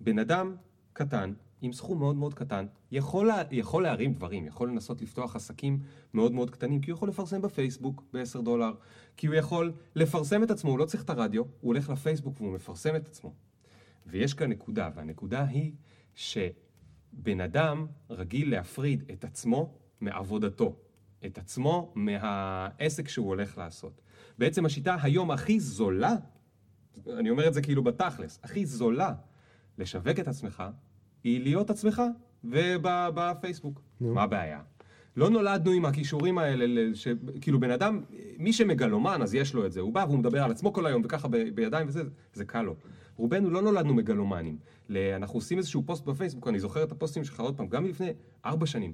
בן אדם קטן, עם סכום מאוד מאוד קטן, יכול, לה, יכול להרים דברים, יכול לנסות לפתוח עסקים מאוד מאוד קטנים, כי הוא יכול לפרסם בפייסבוק ב-10 דולר, כי הוא יכול לפרסם את עצמו, הוא לא צריך את הרדיו, הוא הולך לפייסבוק והוא מפרסם את עצמו. ויש כאן נקודה, והנקודה היא שבן אדם רגיל להפריד את עצמו מעבודתו. את עצמו מהעסק שהוא הולך לעשות. בעצם השיטה היום הכי זולה, אני אומר את זה כאילו בתכלס, הכי זולה לשווק את עצמך, היא להיות עצמך ובפייסבוק. מה הבעיה? לא נולדנו עם הכישורים האלה, ש... כאילו בן אדם, מי שמגלומן אז יש לו את זה, הוא בא והוא מדבר על עצמו כל היום וככה. בידיים וזה, זה קל לו. רובנו לא נולדנו מגלומנים. אנחנו עושים איזשהו פוסט בפייסבוק, אני זוכר את הפוסטים שלך עוד פעם, גם לפני ארבע שנים,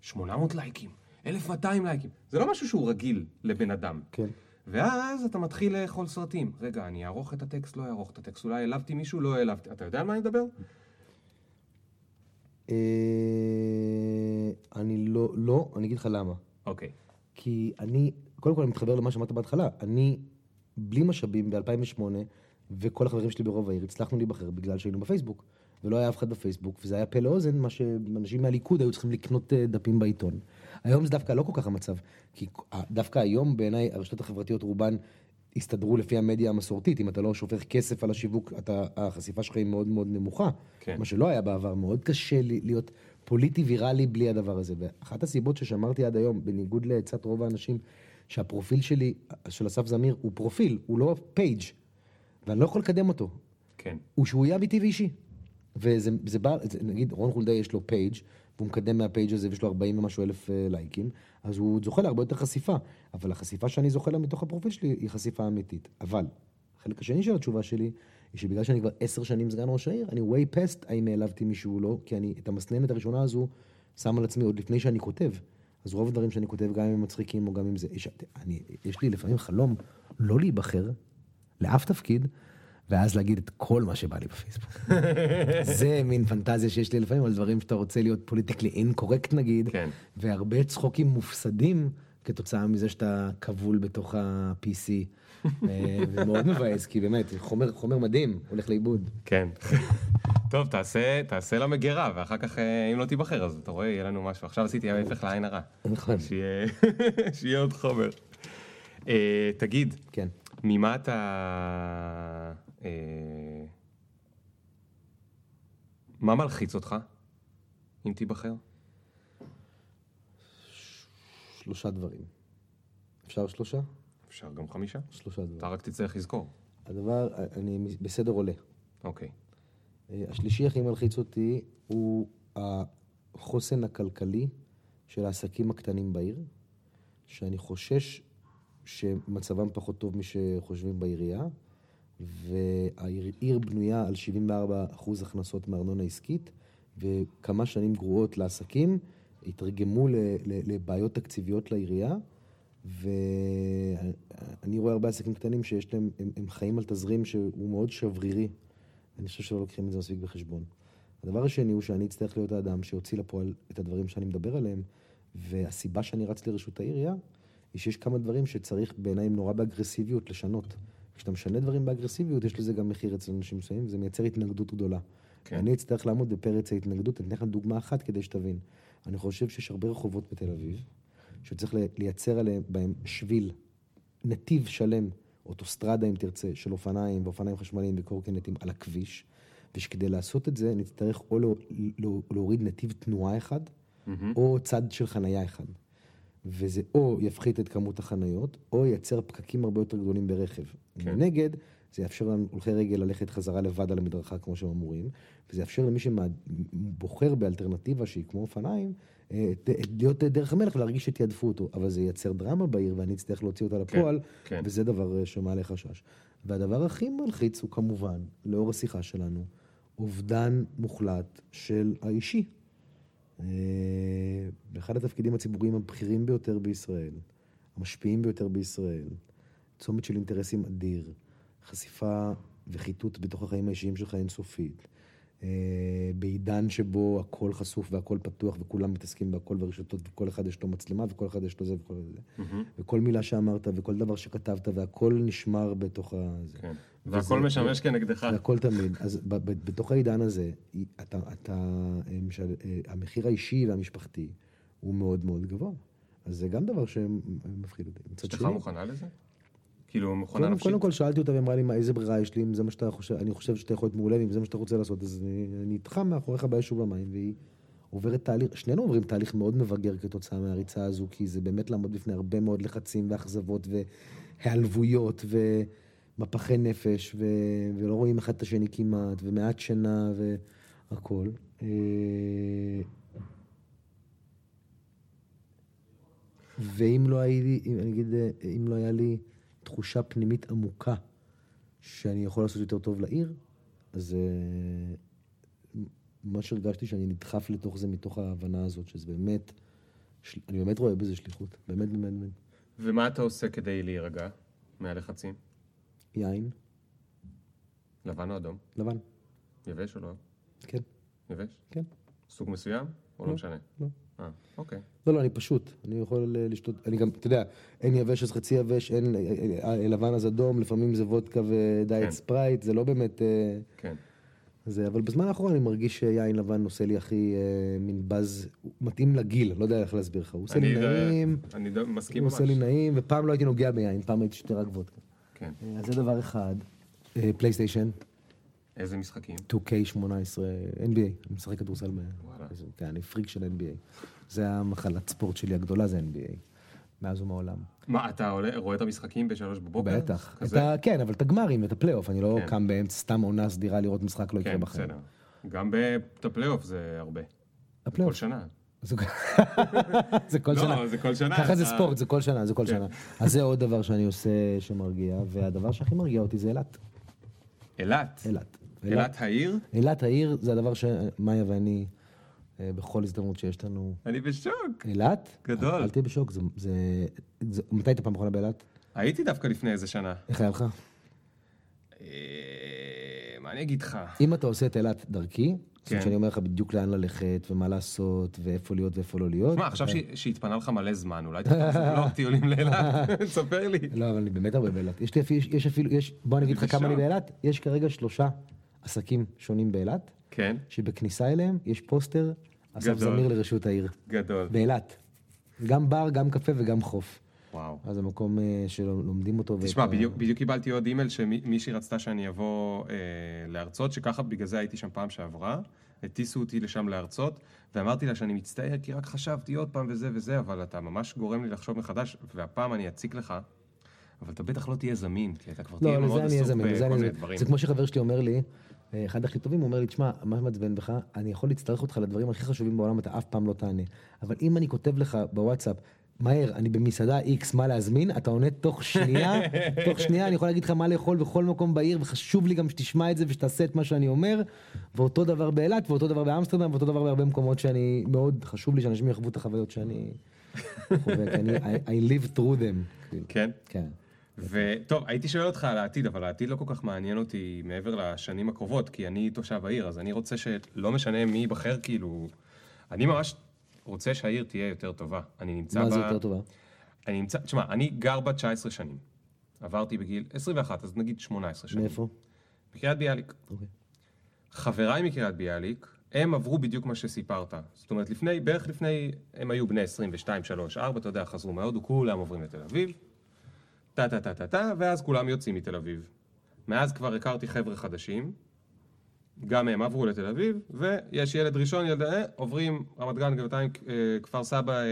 800 לייקים, 1200 לייקים, זה לא משהו שהוא רגיל לבן אדם. כן. ואז אתה מתחיל לאכול סרטים. רגע, אני אערוך את הטקסט, לא אערוך את הטקסט, אולי העלבתי מישהו, לא העלבתי. אתה יודע על מה אני מדבר? אה, אני לא, לא, אני אגיד לך למה. אוקיי. כי אני, קודם כל אני מתחבר למה שאמרת בהתחלה, אני בלי משאבים ב-2008, וכל החברים שלי ברוב העיר הצלחנו להיבחר בגלל שהיינו בפייסבוק, ולא היה אף אחד בפייסבוק, וזה היה מפה לאוזן, מה שאנשים מהליכוד היו צריכים לקנות אה, דפים בעיתון. היום זה דווקא לא כל כך המצב, כי דווקא היום בעיניי הרשתות החברתיות רובן הסתדרו לפי המדיה המסורתית, אם אתה לא שופך כסף על השיווק, אתה, החשיפה שלך היא מאוד מאוד נמוכה, כן. מה שלא היה בעבר, מאוד קשה להיות פוליטי ויראלי בלי הדבר הזה. ואחת הסיבות ששמרתי עד היום, בניגוד לעצת רוב האנשים, שהפרופיל שלי, של אסף זמיר, הוא פרופיל, הוא לא page, ואני לא יכול לקדם אותו. כן. הוא שהוא יהיה אמיתי ואישי. וזה זה בא, זה, נגיד רון חולדאי יש לו page והוא מקדם מה page הזה ויש לו 40 ומשהו אלף אה, לייקים, אז הוא זוכה להרבה יותר חשיפה. אבל החשיפה שאני זוכה לה מתוך הפרופיל שלי היא חשיפה אמיתית. אבל, החלק השני של התשובה שלי, היא שבגלל שאני כבר עשר שנים סגן ראש העיר, אני way past האם העלבתי מישהו או לא, כי אני את המסננת הראשונה הזו שם על עצמי עוד לפני שאני כותב. אז רוב הדברים שאני כותב, גם אם הם מצחיקים או גם אם זה... יש, אני, יש לי לפעמים חלום לא להיבחר לאף תפקיד, ואז להגיד את כל מה שבא לי בפייסבוק. [LAUGHS] זה מין פנטזיה שיש לי לפעמים על דברים שאתה רוצה להיות פוליטיקלי אינקורקט נגיד, כן. והרבה צחוקים מופסדים כתוצאה מזה שאתה כבול בתוך ה-PC. [LAUGHS] אה, ומאוד מבאס, כי באמת, חומר, חומר מדהים, הולך לאיבוד. כן. טוב, תעשה, תעשה לה מגירה, ואחר כך, אה, אם לא תיבחר, אז אתה רואה, יהיה לנו משהו. עכשיו עשיתי ההפך לעין הרע. נכון. שיהיה, [LAUGHS] שיהיה עוד חומר. אה, תגיד, כן. ממה אתה... אה, מה מלחיץ אותך, אם תיבחר? שלושה דברים. אפשר שלושה? אפשר גם חמישה. שלושה דברים. אתה רק תצטרך לזכור. הדבר, אני בסדר עולה. אוקיי. אה, השלישי הכי מלחיץ אותי הוא החוסן הכלכלי של העסקים הקטנים בעיר, שאני חושש שמצבם פחות טוב משחושבים בעירייה, והעיר בנויה על 74% הכנסות מארנונה עסקית, וכמה שנים גרועות לעסקים התרגמו לבעיות תקציביות לעירייה, ואני רואה הרבה עסקים קטנים שיש להם, הם, הם חיים על תזרים שהוא מאוד שברירי. אני חושב שלא לוקחים את זה מספיק בחשבון. הדבר השני הוא שאני אצטרך להיות האדם שיוציא לפועל את הדברים שאני מדבר עליהם, והסיבה שאני רץ לרשות העירייה, היא שיש כמה דברים שצריך בעיניי נורא באגרסיביות לשנות. כשאתה משנה דברים באגרסיביות, יש לזה גם מחיר אצל אנשים מסוימים, וזה מייצר התנגדות גדולה. כן. אני אצטרך לעמוד בפרץ ההתנגדות, אני אתן לך דוגמה אחת כדי שתבין. אני חושב שיש הרבה רחובות בתל אביב, שצריך לי- לייצר עליהם, בהם שביל, נתיב שלם, אוטוסטרדה אם תרצה, של אופניים ואופניים חשמליים וקורקינטים על הכביש, ושכדי לעשות את זה נצטרך או לא, לא, להוריד נתיב תנועה אחד, או צד של חנייה אחד. וזה או יפחית את כמות החניות, או ייצר פקקים הרבה יותר גדולים ברכב. כן. מנגד, זה יאפשר להולכי רגל ללכת חזרה לבד על המדרכה כמו שהם אמורים, וזה יאפשר למי שבוחר באלטרנטיבה שהיא כמו אופניים, אה, להיות דרך המלך ולהרגיש שתיעדפו אותו. אבל זה ייצר דרמה בעיר ואני אצטרך להוציא אותה לפועל, כן. וזה דבר אה, שמעלה חשש. והדבר הכי מלחיץ הוא כמובן, לאור השיחה שלנו, אובדן מוחלט של האישי. אה, באחד התפקידים הציבוריים הבכירים ביותר בישראל, המשפיעים ביותר בישראל, צומת של אינטרסים אדיר, חשיפה וחיטוט בתוך החיים האישיים שלך אינסופית. אה, בעידן שבו הכל חשוף והכל פתוח וכולם מתעסקים בהכל ברשתות וכל אחד יש לו מצלמה וכל אחד יש לו זה וכל זה. וכל מילה שאמרת וכל דבר שכתבת והכל נשמר בתוך ה... כן. והכל משמש כנגדך. והכל תמיד. אז ב- ב- בתוך העידן הזה, אתה, אתה, אה, משל- אה, המחיר האישי והמשפחתי הוא מאוד מאוד גבוה. אז זה גם דבר שמפחיד אותי. אשתך מוכנה לזה? כאילו, מוכנה קודם, נפשית? קודם כל שאלתי אותה ואמרה לי, מה, איזה ברירה יש לי, אם זה מה שאתה חושב, אני חושב שאתה יכול להיות מעולה, ואם זה מה שאתה רוצה לעשות, אז אני, אני איתך מאחוריך באש ובמים, והיא עוברת תהליך, שנינו עוברים תהליך מאוד מבגר כתוצאה מהריצה הזו, כי זה באמת לעמוד בפני הרבה מאוד לחצים ואכזבות והיעלבויות ומפחי נפש, ו... ולא רואים אחד את השני כמעט, ומעט שינה והכול. אה, ואם לא אם, אני אגיד, אה, אם לא היה לי תחושה פנימית עמוקה שאני יכול לעשות יותר טוב לעיר, אז אה, מה שהרגשתי שאני נדחף לתוך זה מתוך ההבנה הזאת, שזה באמת, אני באמת רואה בזה שליחות, באמת באמת באמת. ומה אתה עושה כדי להירגע מהלחצים? יין, לבן או אדום? לבן, יבש או לא? כן, יבש? כן. סוג מסוים? או לא משנה? לא. אה, אוקיי. לא, לא, אני פשוט, אני יכול לשתות, אני גם, אתה יודע, אין יבש אז חצי יבש, אין אה, אה, לבן אז אדום, לפעמים זה וודקה ודיאט כן. ספרייט, זה לא באמת... כן. זה, אבל בזמן האחרון אני מרגיש שיין לבן עושה לי הכי אה, מין הוא מתאים לגיל, לא יודע איך להסביר לך, הוא עושה לי נעים, אני מסכים הוא ממש. עושה לי נעים, ופעם לא הייתי נוגע ביין, פעם הייתי שותה רק וודקה. כן. אז זה דבר אחד. פלייסטיישן, איזה משחקים? 2K18, NBA, אני משחק כדורסל, כן, אני פריק של NBA. זה המחלת ספורט שלי הגדולה, זה NBA, מאז ומעולם. מה, אתה עולה, רואה את המשחקים בשלוש בבוקר? בטח. אתה כזה? ה, כן, אבל את הגמרים, את הפלייאוף, אני לא כן. קם באמצע סתם עונה סדירה לראות משחק, לא יקרה כן, בחיים. בסדר. גם את הפלייאוף זה הרבה. כל הפלייאוף. שנה. [LAUGHS] זה כל שנה. לא, זה כל שנה. ככה זה אתה- ספורט, זה כל שנה, זה כל כן. שנה. אז זה עוד דבר שאני עושה שמרגיע, והדבר שהכי מרגיע אותי זה אילת. אילת. אילת. אילת העיר? אילת העיר זה הדבר שמאיה ואני, אה, בכל הזדמנות שיש לנו... אני בשוק. אילת? גדול. אל תהיה בשוק, זה... זה- זה- מתי היית פעם אחרונה באילת? הייתי דווקא לפני איזה שנה. איך היה לך? אה, מה אני אגיד לך? אם אתה עושה את אילת דרכי, זאת כן. אומרת שאני אומר לך בדיוק לאן ללכת, ומה לעשות, ואיפה להיות ואיפה לא להיות. שמע, עכשיו שהתפנה לך מלא זמן, אולי [LAUGHS] תכתוב בלוג טיולים לאילת, [LAUGHS] תספר לי. לא, אבל אני באמת הרבה באילת. יש לי אפילו, יש אפילו, בוא אני אגיד לך. כמה אני באילת. יש כרגע שלושה עסקים שונים באילת, כן, שבכניסה אליהם יש פוסטר אסף. זמיר לרשות העיר. גדול. באילת. גם בר, גם קפה וגם חוף. וואו. אז זה מקום אה, שלומדים אותו. תשמע, ואת בדיוק, בדיוק קיבלתי עוד אימייל שמישהי רצתה שאני אבוא אה, להרצות, שככה בגלל זה הייתי שם פעם שעברה, הטיסו אותי לשם להרצות, ואמרתי לה שאני מצטער כי רק חשבתי עוד פעם וזה וזה, אבל אתה ממש גורם לי לחשוב מחדש, והפעם אני אציק לך, אבל אתה בטח לא תהיה זמין, כי אתה כבר תהיה לא, מאוד אני אהיה עסוק בכל מיני. דברים. זה כמו שחבר שלי אומר לי, אחד הכי טובים, הוא אומר לי, תשמע, מה מעצבן בך, אני יכול להצטרך אותך לדברים הכי חשובים בעולם, אתה אף פעם לא תענה. אבל אם אני כותב לך בוואטסאפ, מהר, אני במסעדה X, מה להזמין, אתה עונה תוך שנייה, [LAUGHS] תוך שנייה אני יכול להגיד לך מה לאכול בכל מקום בעיר, וחשוב לי גם שתשמע את זה ושתעשה את מה שאני אומר, ואותו דבר באילת, ואותו דבר באמסטרדם, ואותו דבר בהרבה מקומות שאני, מאוד חשוב לי שאנשים יחוו את החוויות שאני חווה, כי אני, I, I live through them. כן? כן. וטוב, הייתי שואל אותך על העתיד, אבל העתיד לא כל כך מעניין אותי מעבר לשנים הקרובות, כי אני תושב העיר, אז אני רוצה שלא משנה מי ייבחר, כאילו... אני ממש רוצה שהעיר תהיה יותר טובה. אני נמצא מה ב... זה יותר טובה? אני נמצא... תשמע, אני גר בה 19 שנים. עברתי בגיל 21, אז נגיד 18 שנים. מאיפה? בקריית ביאליק. אוקיי. חבריי מקריית ביאליק, הם עברו בדיוק מה שסיפרת. זאת אומרת, לפני, בערך לפני, הם היו בני 22, 3, 4, אתה יודע, חזרו מהודו, כולם עוברים לתל אביב. טה טה טה טה טה, ואז כולם יוצאים מתל אביב. מאז כבר הכרתי חבר'ה חדשים, גם הם עברו לתל אביב, ויש ילד ראשון, ילד, אה, עוברים רמת גן, גבעתיים, אה, כפר סבא, אה,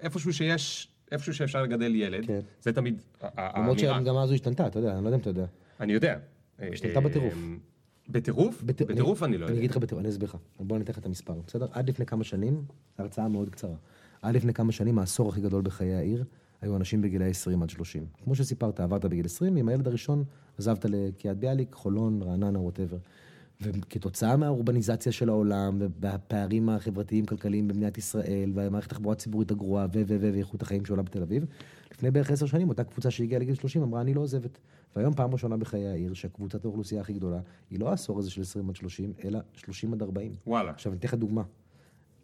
איפשהו שיש, איפשהו שאפשר לגדל ילד. כן. זה תמיד ה- ה- למרות האמירה. שהמגמה הזו השתנתה, אתה יודע, אני לא יודע אם אתה יודע. אני יודע. השתנתה בטירוף. בטירוף? בת- בטירוף אני לא אני יודע. אגיד לך בטירוף, אני אסביר לך. בוא אני אתן לך את המספר, בסדר? עד לפני כמה שנים, הרצאה מאוד קצרה. עד לפני כמה שנים, העשור הכי גדול בחיי העיר, היו אנשים בגילאי 20 עד 30. כמו שסיפרת, עברת בגיל 20, עם הילד הראשון עזבת לקריית ביאליק, חולון, רעננה, ווטאבר. וכתוצאה מהאורבניזציה של העולם, והפערים החברתיים-כלכליים במדינת ישראל, והמערכת התחבורה הציבורית הגרועה, ו... ו... ו... ואיכות החיים שעולה בתל אביב, לפני בערך עשר שנים, אותה קבוצה שהגיעה לגיל 30 אמרה, אני לא עוזבת. והיום פעם ראשונה בחיי העיר, שהקבוצת האוכלוסייה הכי גדולה, היא לא העשור הזה של 20 עד 30, אלא 30 עד 40. וואלה. עכשיו, אני אתן לך דוגמה.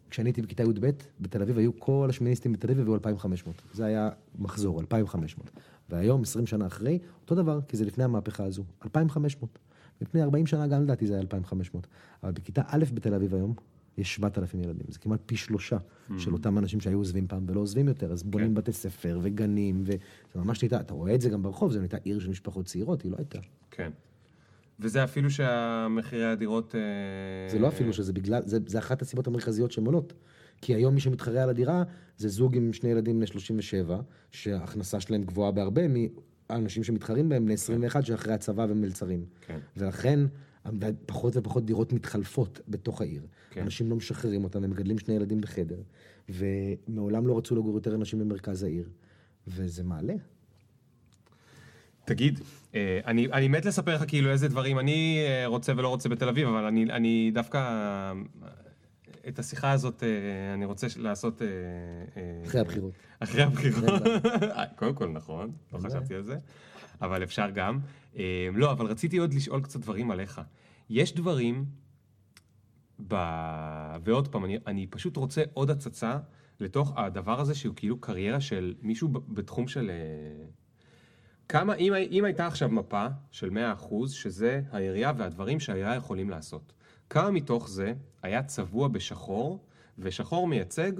כשאני הייתי בכיתה י"ב, בתל אביב היו כל השמיניסטים בתל אביב היו 2,500. זה היה מחזור, 2,500. והיום, 20 שנה אחרי, אותו דבר, כי זה לפני המהפכה הזו, 2,500. לפני 40 שנה גם לדעתי זה היה 2,500. אבל בכיתה א' בתל אביב היום, יש 7,000 ילדים. זה כמעט פי שלושה של אותם אנשים שהיו עוזבים פעם ולא עוזבים יותר. אז בונים בתי ספר וגנים, וזה ממש נהייתה, אתה רואה את זה גם ברחוב, זו נהייתה עיר של משפחות צעירות, היא לא הייתה. כן. וזה אפילו שהמחירי הדירות... אה, זה לא אפילו שזה בגלל, זה, זה אחת הסיבות המרכזיות שהן עולות. כי היום מי שמתחרה על הדירה זה זוג עם שני ילדים בני 37, שההכנסה שלהם גבוהה בהרבה מאנשים שמתחרים בהם בני 21 שאחרי הצבא ומלצרים. כן. ולכן פחות ופחות דירות מתחלפות בתוך העיר. כן. אנשים לא משחררים אותם, הם מגדלים שני ילדים בחדר, ומעולם לא רצו לגור יותר אנשים במרכז העיר, וזה מעלה. תגיד, אה, אני, אני מת לספר לך כאילו איזה דברים אני אה, רוצה ולא רוצה בתל אביב, אבל אני, אני דווקא, אה, את השיחה הזאת אני רוצה לעשות... אחרי הבחירות. אחרי הבחירות. קודם כל, נכון, לא חשבתי על זה, אבל אפשר גם. לא, אבל רציתי עוד לשאול קצת דברים עליך. יש דברים, ב... ועוד פעם, אני, אני פשוט רוצה עוד הצצה לתוך הדבר הזה שהוא כאילו קריירה של מישהו בתחום של... כמה, אם, אם הייתה עכשיו מפה של 100%, שזה העירייה והדברים שהעירייה יכולים לעשות, כמה מתוך זה היה צבוע בשחור, ושחור מייצג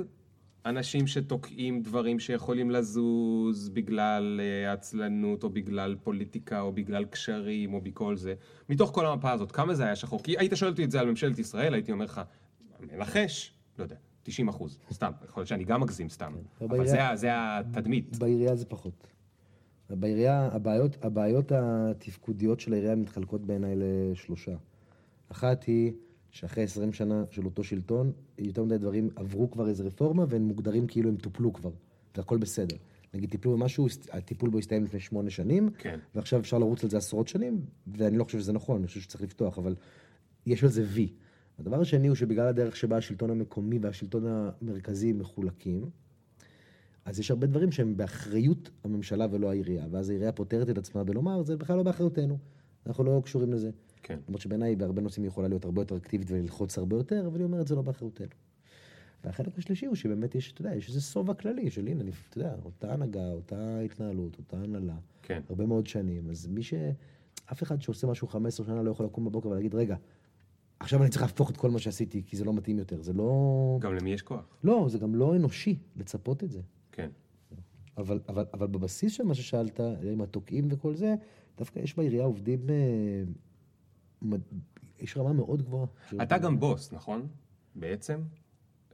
אנשים שתוקעים דברים שיכולים לזוז בגלל uh, עצלנות, או בגלל פוליטיקה, או בגלל קשרים, או בכל זה. מתוך כל המפה הזאת, כמה זה היה שחור? כי היית שואל אותי את זה על ממשלת ישראל, הייתי אומר לך, מנחש, לא יודע, 90 אחוז, סתם, יכול להיות שאני גם מגזים סתם, כן, אבל זה, זה התדמית. בעירייה זה פחות. בעירייה, הבעיות, הבעיות התפקודיות של העירייה מתחלקות בעיניי לשלושה. אחת היא שאחרי 20 שנה של אותו שלטון, יותר מדי דברים עברו כבר איזו רפורמה והם מוגדרים כאילו הם טופלו כבר, והכל בסדר. נגיד טיפלו במשהו, הטיפול בו הסתיים לפני שמונה שנים, כן. ועכשיו אפשר לרוץ על זה עשרות שנים, ואני לא חושב שזה נכון, אני חושב שצריך לפתוח, אבל יש על זה וי. הדבר השני הוא שבגלל הדרך שבה השלטון המקומי והשלטון המרכזי מחולקים, אז יש הרבה דברים שהם באחריות הממשלה ולא העירייה, ואז העירייה פותרת את עצמה בלומר, זה בכלל לא באחריותנו, אנחנו לא קשורים לזה. כן. למרות שבעיניי בהרבה נושאים היא יכולה להיות הרבה יותר אקטיבית וללחוץ הרבה יותר, אבל היא אומרת, זה לא באחריותנו. והחלק השלישי הוא שבאמת יש, אתה יודע, יש איזה שובע כללי של הנה, אתה יודע, אותה הנהגה, אותה התנהלות, אותה הנהלה, כן. הרבה מאוד שנים, אז מי ש... אף אחד שעושה משהו 15 שנה לא יכול לקום בבוקר ולהגיד, רגע, עכשיו אני צריך להפוך את כל מה שעשיתי, כי זה לא מתאים יותר, זה לא... גם למי יש כוח. לא, זה גם לא אנושי לצפות את זה. כן. אבל, אבל, אבל בבסיס של מה ששאלת, עם התוקעים וכל זה, דווקא יש בעירייה עובדים, אה, יש רמה מאוד גבוהה. אתה גם בוס, נכון? בעצם?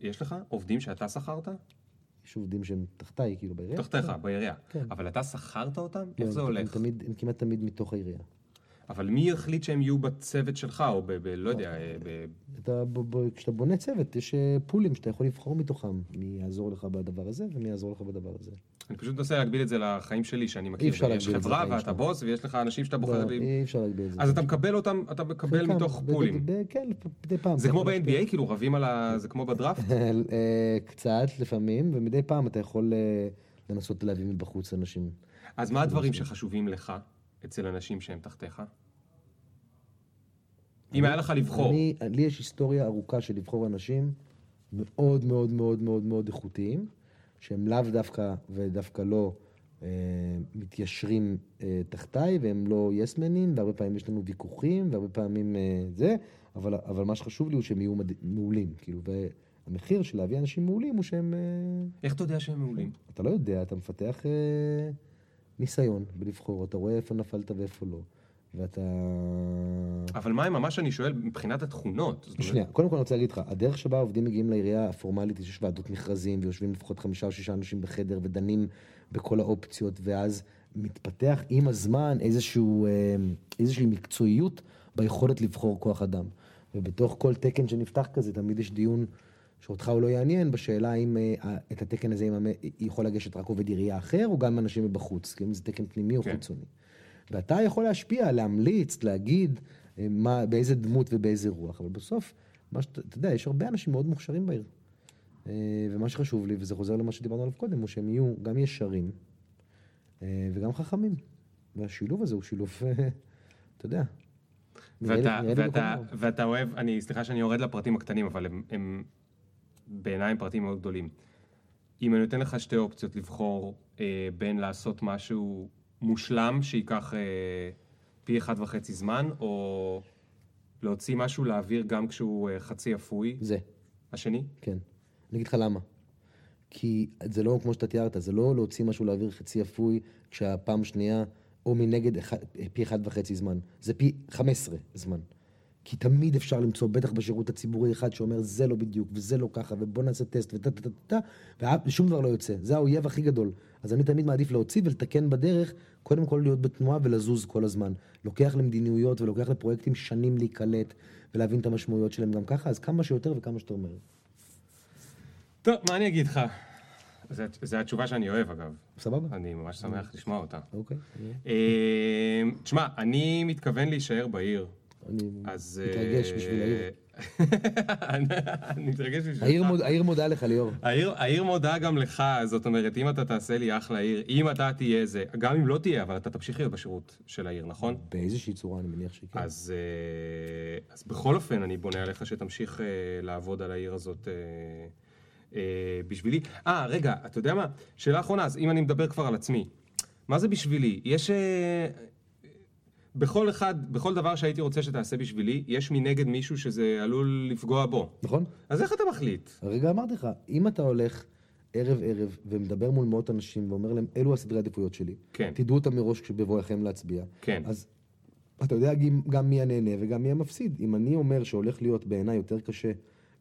יש לך עובדים שאתה שכרת? יש עובדים שהם תחתיי, כאילו בעירייה. תחתיך, כן. בעירייה. כן. אבל אתה שכרת אותם? לא, איך זה הולך? הם כמעט תמיד מתוך העירייה. אבל מי החליט שהם יהיו בצוות שלך, או ב... ב לא יודע, אה, ב... אתה, ב, ב, כשאתה בונה צוות, יש אה, פולים שאתה יכול לבחור מתוכם, מי יעזור לך בדבר הזה ומי יעזור לך בדבר הזה. אני פשוט מנסה להגביל את זה לחיים שלי, שאני מכיר. אי אפשר יש להגביל את זה חברה לחיים ואתה שלך. בוס, ויש לך אנשים שאתה בוחר... לא, אי אפשר להגביל את זה. אז אתה מקבל אותם, אתה מקבל מתוך פולים. כן, מדי פעם. זה כמו. ב-NBA, כאילו רבים על ה... זה כמו בדראפט? [LAUGHS] אה, קצת לפעמים, ומדי פעם אתה יכול לנסות להביא מבחוץ אנשים. אז מה הדברים שחשובים לך אצל אנשים שהם תחתיך? אם היה לך לבחור. אני, לי יש היסטוריה ארוכה של לבחור אנשים מאוד מאוד מאוד מאוד מאוד איכותיים, שהם לאו דווקא ודווקא לא אה, מתיישרים אה, תחתיי, והם לא יסמנים, והרבה פעמים יש לנו ויכוחים, והרבה פעמים אה, זה, אבל, אבל מה שחשוב לי הוא שהם יהיו מד... מעולים, כאילו, והמחיר של להביא אנשים מעולים הוא שהם... אה, איך אתה יודע שהם מעולים? אתה לא יודע, אתה מפתח אה, ניסיון בלבחור, אתה רואה איפה נפלת ואיפה לא, ואתה... אבל מה, ממש אני שואל, מבחינת התכונות. שנייה, קודם כל אני רוצה להגיד לך, הדרך שבה העובדים מגיעים לעירייה הפורמלית, יש ועדות מכרזים, ויושבים לפחות חמישה או שישה אנשים בחדר, ודנים בכל האופציות, ואז מתפתח עם הזמן איזשהו, אה, איזושהי מקצועיות ביכולת לבחור כוח אדם. ובתוך כל תקן שנפתח כזה, תמיד יש דיון שאותך הוא לא יעניין, בשאלה אם אה, את התקן הזה יכול לגשת רק עובד עירייה אחר, או גם אנשים מבחוץ, כי אם זה תקן פנימי או כן. חיצוני. ואתה יכול להשפיע, להמליץ, להגיד אה, מה, באיזה דמות ובאיזה רוח, אבל בסוף, מה שאתה, אתה יודע, יש הרבה אנשים מאוד מוכשרים בעיר. אה, ומה שחשוב לי, וזה חוזר למה שדיברנו עליו קודם, הוא שהם יהיו גם ישרים וגם חכמים. והשילוב הזה הוא שילוב, אתה יודע. ואתה, ואתה. ואתה אוהב, אני, סליחה שאני יורד לפרטים הקטנים, אבל הם, הם בעיניי הם פרטים מאוד גדולים. אם אני נותן לך שתי אופציות לבחור אה, בין לעשות משהו מושלם, שייקח אה, פי אחד וחצי זמן, או להוציא משהו לאוויר גם כשהוא אה, חצי אפוי, זה, השני? כן. אני אגיד לך למה. כי זה לא כמו שאתה תיארת, זה לא להוציא משהו לאוויר חצי אפוי, כשהפעם שנייה או מנגד אחד, פי אחד וחצי זמן. זה פי 15 זמן. כי תמיד אפשר למצוא, בטח בשירות הציבורי, אחד שאומר, זה לא בדיוק, וזה לא ככה, ובוא נעשה טסט, וטה טה טה טה, ושום דבר לא יוצא. זה האויב הכי גדול. אז אני תמיד מעדיף להוציא ולתקן בדרך, קודם כל להיות בתנועה ולזוז כל הזמן. לוקח למדיניויות ולוקח לפרויקטים שנים להיקלט ולהבין את המשמעויות שלהם גם ככה, אז כמה שיותר וכמה שיותר מהר. טוב, מה אני אגיד לך? זו התשובה שאני אוהב, אגב. סבבה? אני ממש שמח לשמוע אותה. אוקיי. אה, תשמע, אני מתכוון להישאר בעיר. אני אז... מתרגש בשביל העיר. אני מתרגש בשבילך. העיר מוד- העיר מודה לך, ליאור. העיר, מודה גם לך, זאת אומרת, אם אתה תעשה לי אחלה עיר, אם אתה תהיה זה, גם אם לא תהיה, אבל אתה תמשיך להיות בשירות של העיר, נכון? באיזושהי צורה, אני מניח שכן. אז, אה, אז בכל אופן, אני בונה עליך שתמשיך אה, לעבוד על העיר הזאת אה, בשבילי. אה, רגע, אתה יודע מה? שאלה אחרונה, אז אם אני מדבר כבר על עצמי, מה זה בשבילי? יש... בכל אחד, בכל דבר שהייתי רוצה שתעשה בשבילי, יש מנגד מישהו שזה עלול לפגוע בו. נכון? אז איך אתה מחליט? הרגע אמרתי לך, אם אתה הולך ערב-ערב ומדבר מול מאות אנשים ואומר להם, אלו הסדרי העדיפויות שלי, כן. תדעו אותם מראש בבואכם להצביע, כן. אז אתה יודע גם- גם מי הנהנה וגם מי המפסיד. אם אני אומר שהולך להיות בעיניי יותר קשה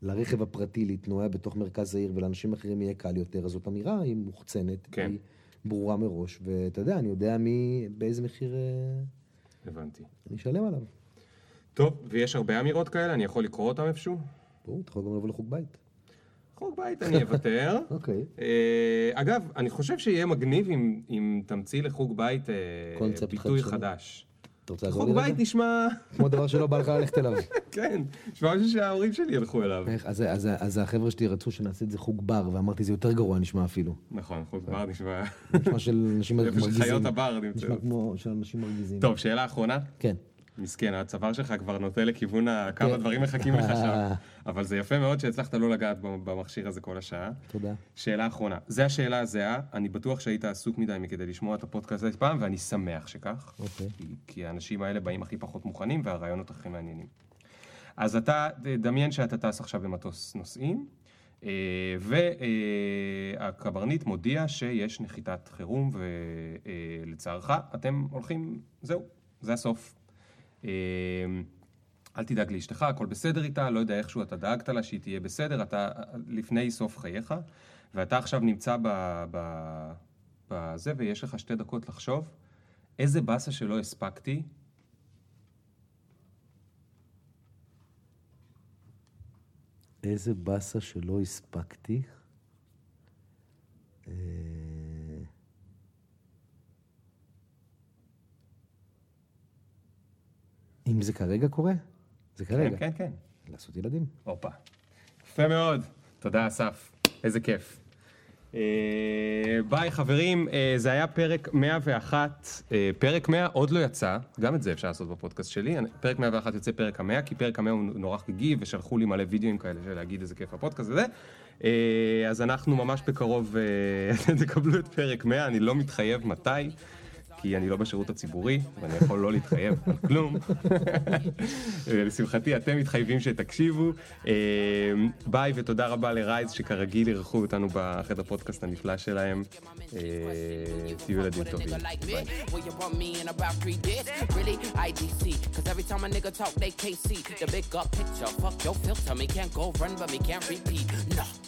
לרכב הפרטי להתנועע בתוך מרכז העיר ולאנשים אחרים יהיה קל יותר, אז זאת אמירה, היא מוחצנת, כן. היא ברורה מראש, ואתה יודע, אני יודע מי, באיזה מחיר אה, הבנתי. אני אשלם עליו. טוב, ויש הרבה אמירות כאלה, אני יכול לקרוא אותם איפשהו? ברור, אתה יכול גם לבוא לחוג בית. חוג בית אני אוותר. [LAUGHS] אוקיי. אה, אגב, אני חושב שיהיה מגניב אם, אם תמציא לחוג בית אה, ביטוי חדשני. חדש. אתה רוצה לעזור חוג לי בית רגע? נשמע, כמו דבר שלא בא לך ללכת אליו. [LAUGHS] כן, נשמע משהו שההורים שלי ילכו אליו. אז, אז, אז החבר'ה שלי רצו שנעשה את זה חוג בר, ואמרתי, זה יותר גרוע נשמע אפילו. נכון, חוג בר נשמע... נשמע של אנשים איפה מרגיזים. שחיות הבר נשמע נמצאות. כמו של אנשים מרגיזים. טוב, שאלה אחרונה. כן. מסכן, הצוואר שלך כבר נוטה לכיוון. כמה כן. דברים מחכים לך שם. [LAUGHS] אבל זה יפה מאוד שהצלחת לא לגעת במכשיר הזה כל השעה. תודה. שאלה אחרונה. זה השאלה הזהה, אני בטוח שהיית עסוק מדי מכדי לשמוע את הפודקאסט הזה פעם, ואני שמח שכך. אוקיי. כי, כי האנשים האלה באים הכי פחות מוכנים, והרעיונות הכי מעניינים. אז אתה, דמיין שאתה טס עכשיו במטוס נוסעים, אה, והקברניט מודיע שיש נחיתת חירום, ולצערך, אתם הולכים, זהו, זה הסוף. אל תדאג לאשתך, הכל בסדר איתה, לא יודע איכשהו אתה דאגת לה שהיא תהיה בסדר, אתה לפני סוף חייך, ואתה עכשיו נמצא בזה, ויש לך שתי דקות לחשוב, איזה באסה שלא הספקתי, איזה באסה שלא הספקתי. אה, אם זה כרגע קורה? זה כרגע. כן, כן, כן. לעשות ילדים. הופה. יפה מאוד. תודה, אסף. איזה כיף. אה, ביי, חברים. אה, זה היה פרק 101. אה, פרק 100 עוד לא יצא, גם את זה אפשר לעשות בפודקאסט שלי. פרק 101 יוצא פרק המאה, כי פרק המאה הוא נורא חגיגי, ושלחו לי מלא וידאוים כאלה של להגיד איזה כיף הפודקאסט הזה. אה, אז אנחנו ממש בקרוב אה, [LAUGHS] תקבלו את פרק 100, אני לא מתחייב מתי. כי אני לא בשירות הציבורי, ואני יכול לא להתחייב על כלום. לשמחתי, אתם מתחייבים שתקשיבו. אה, ביי ותודה רבה לרייז, שכרגיל אירחו אותנו בחדר פודקאסט הנפלא שלהם. תהיו ילדים טובים. nigga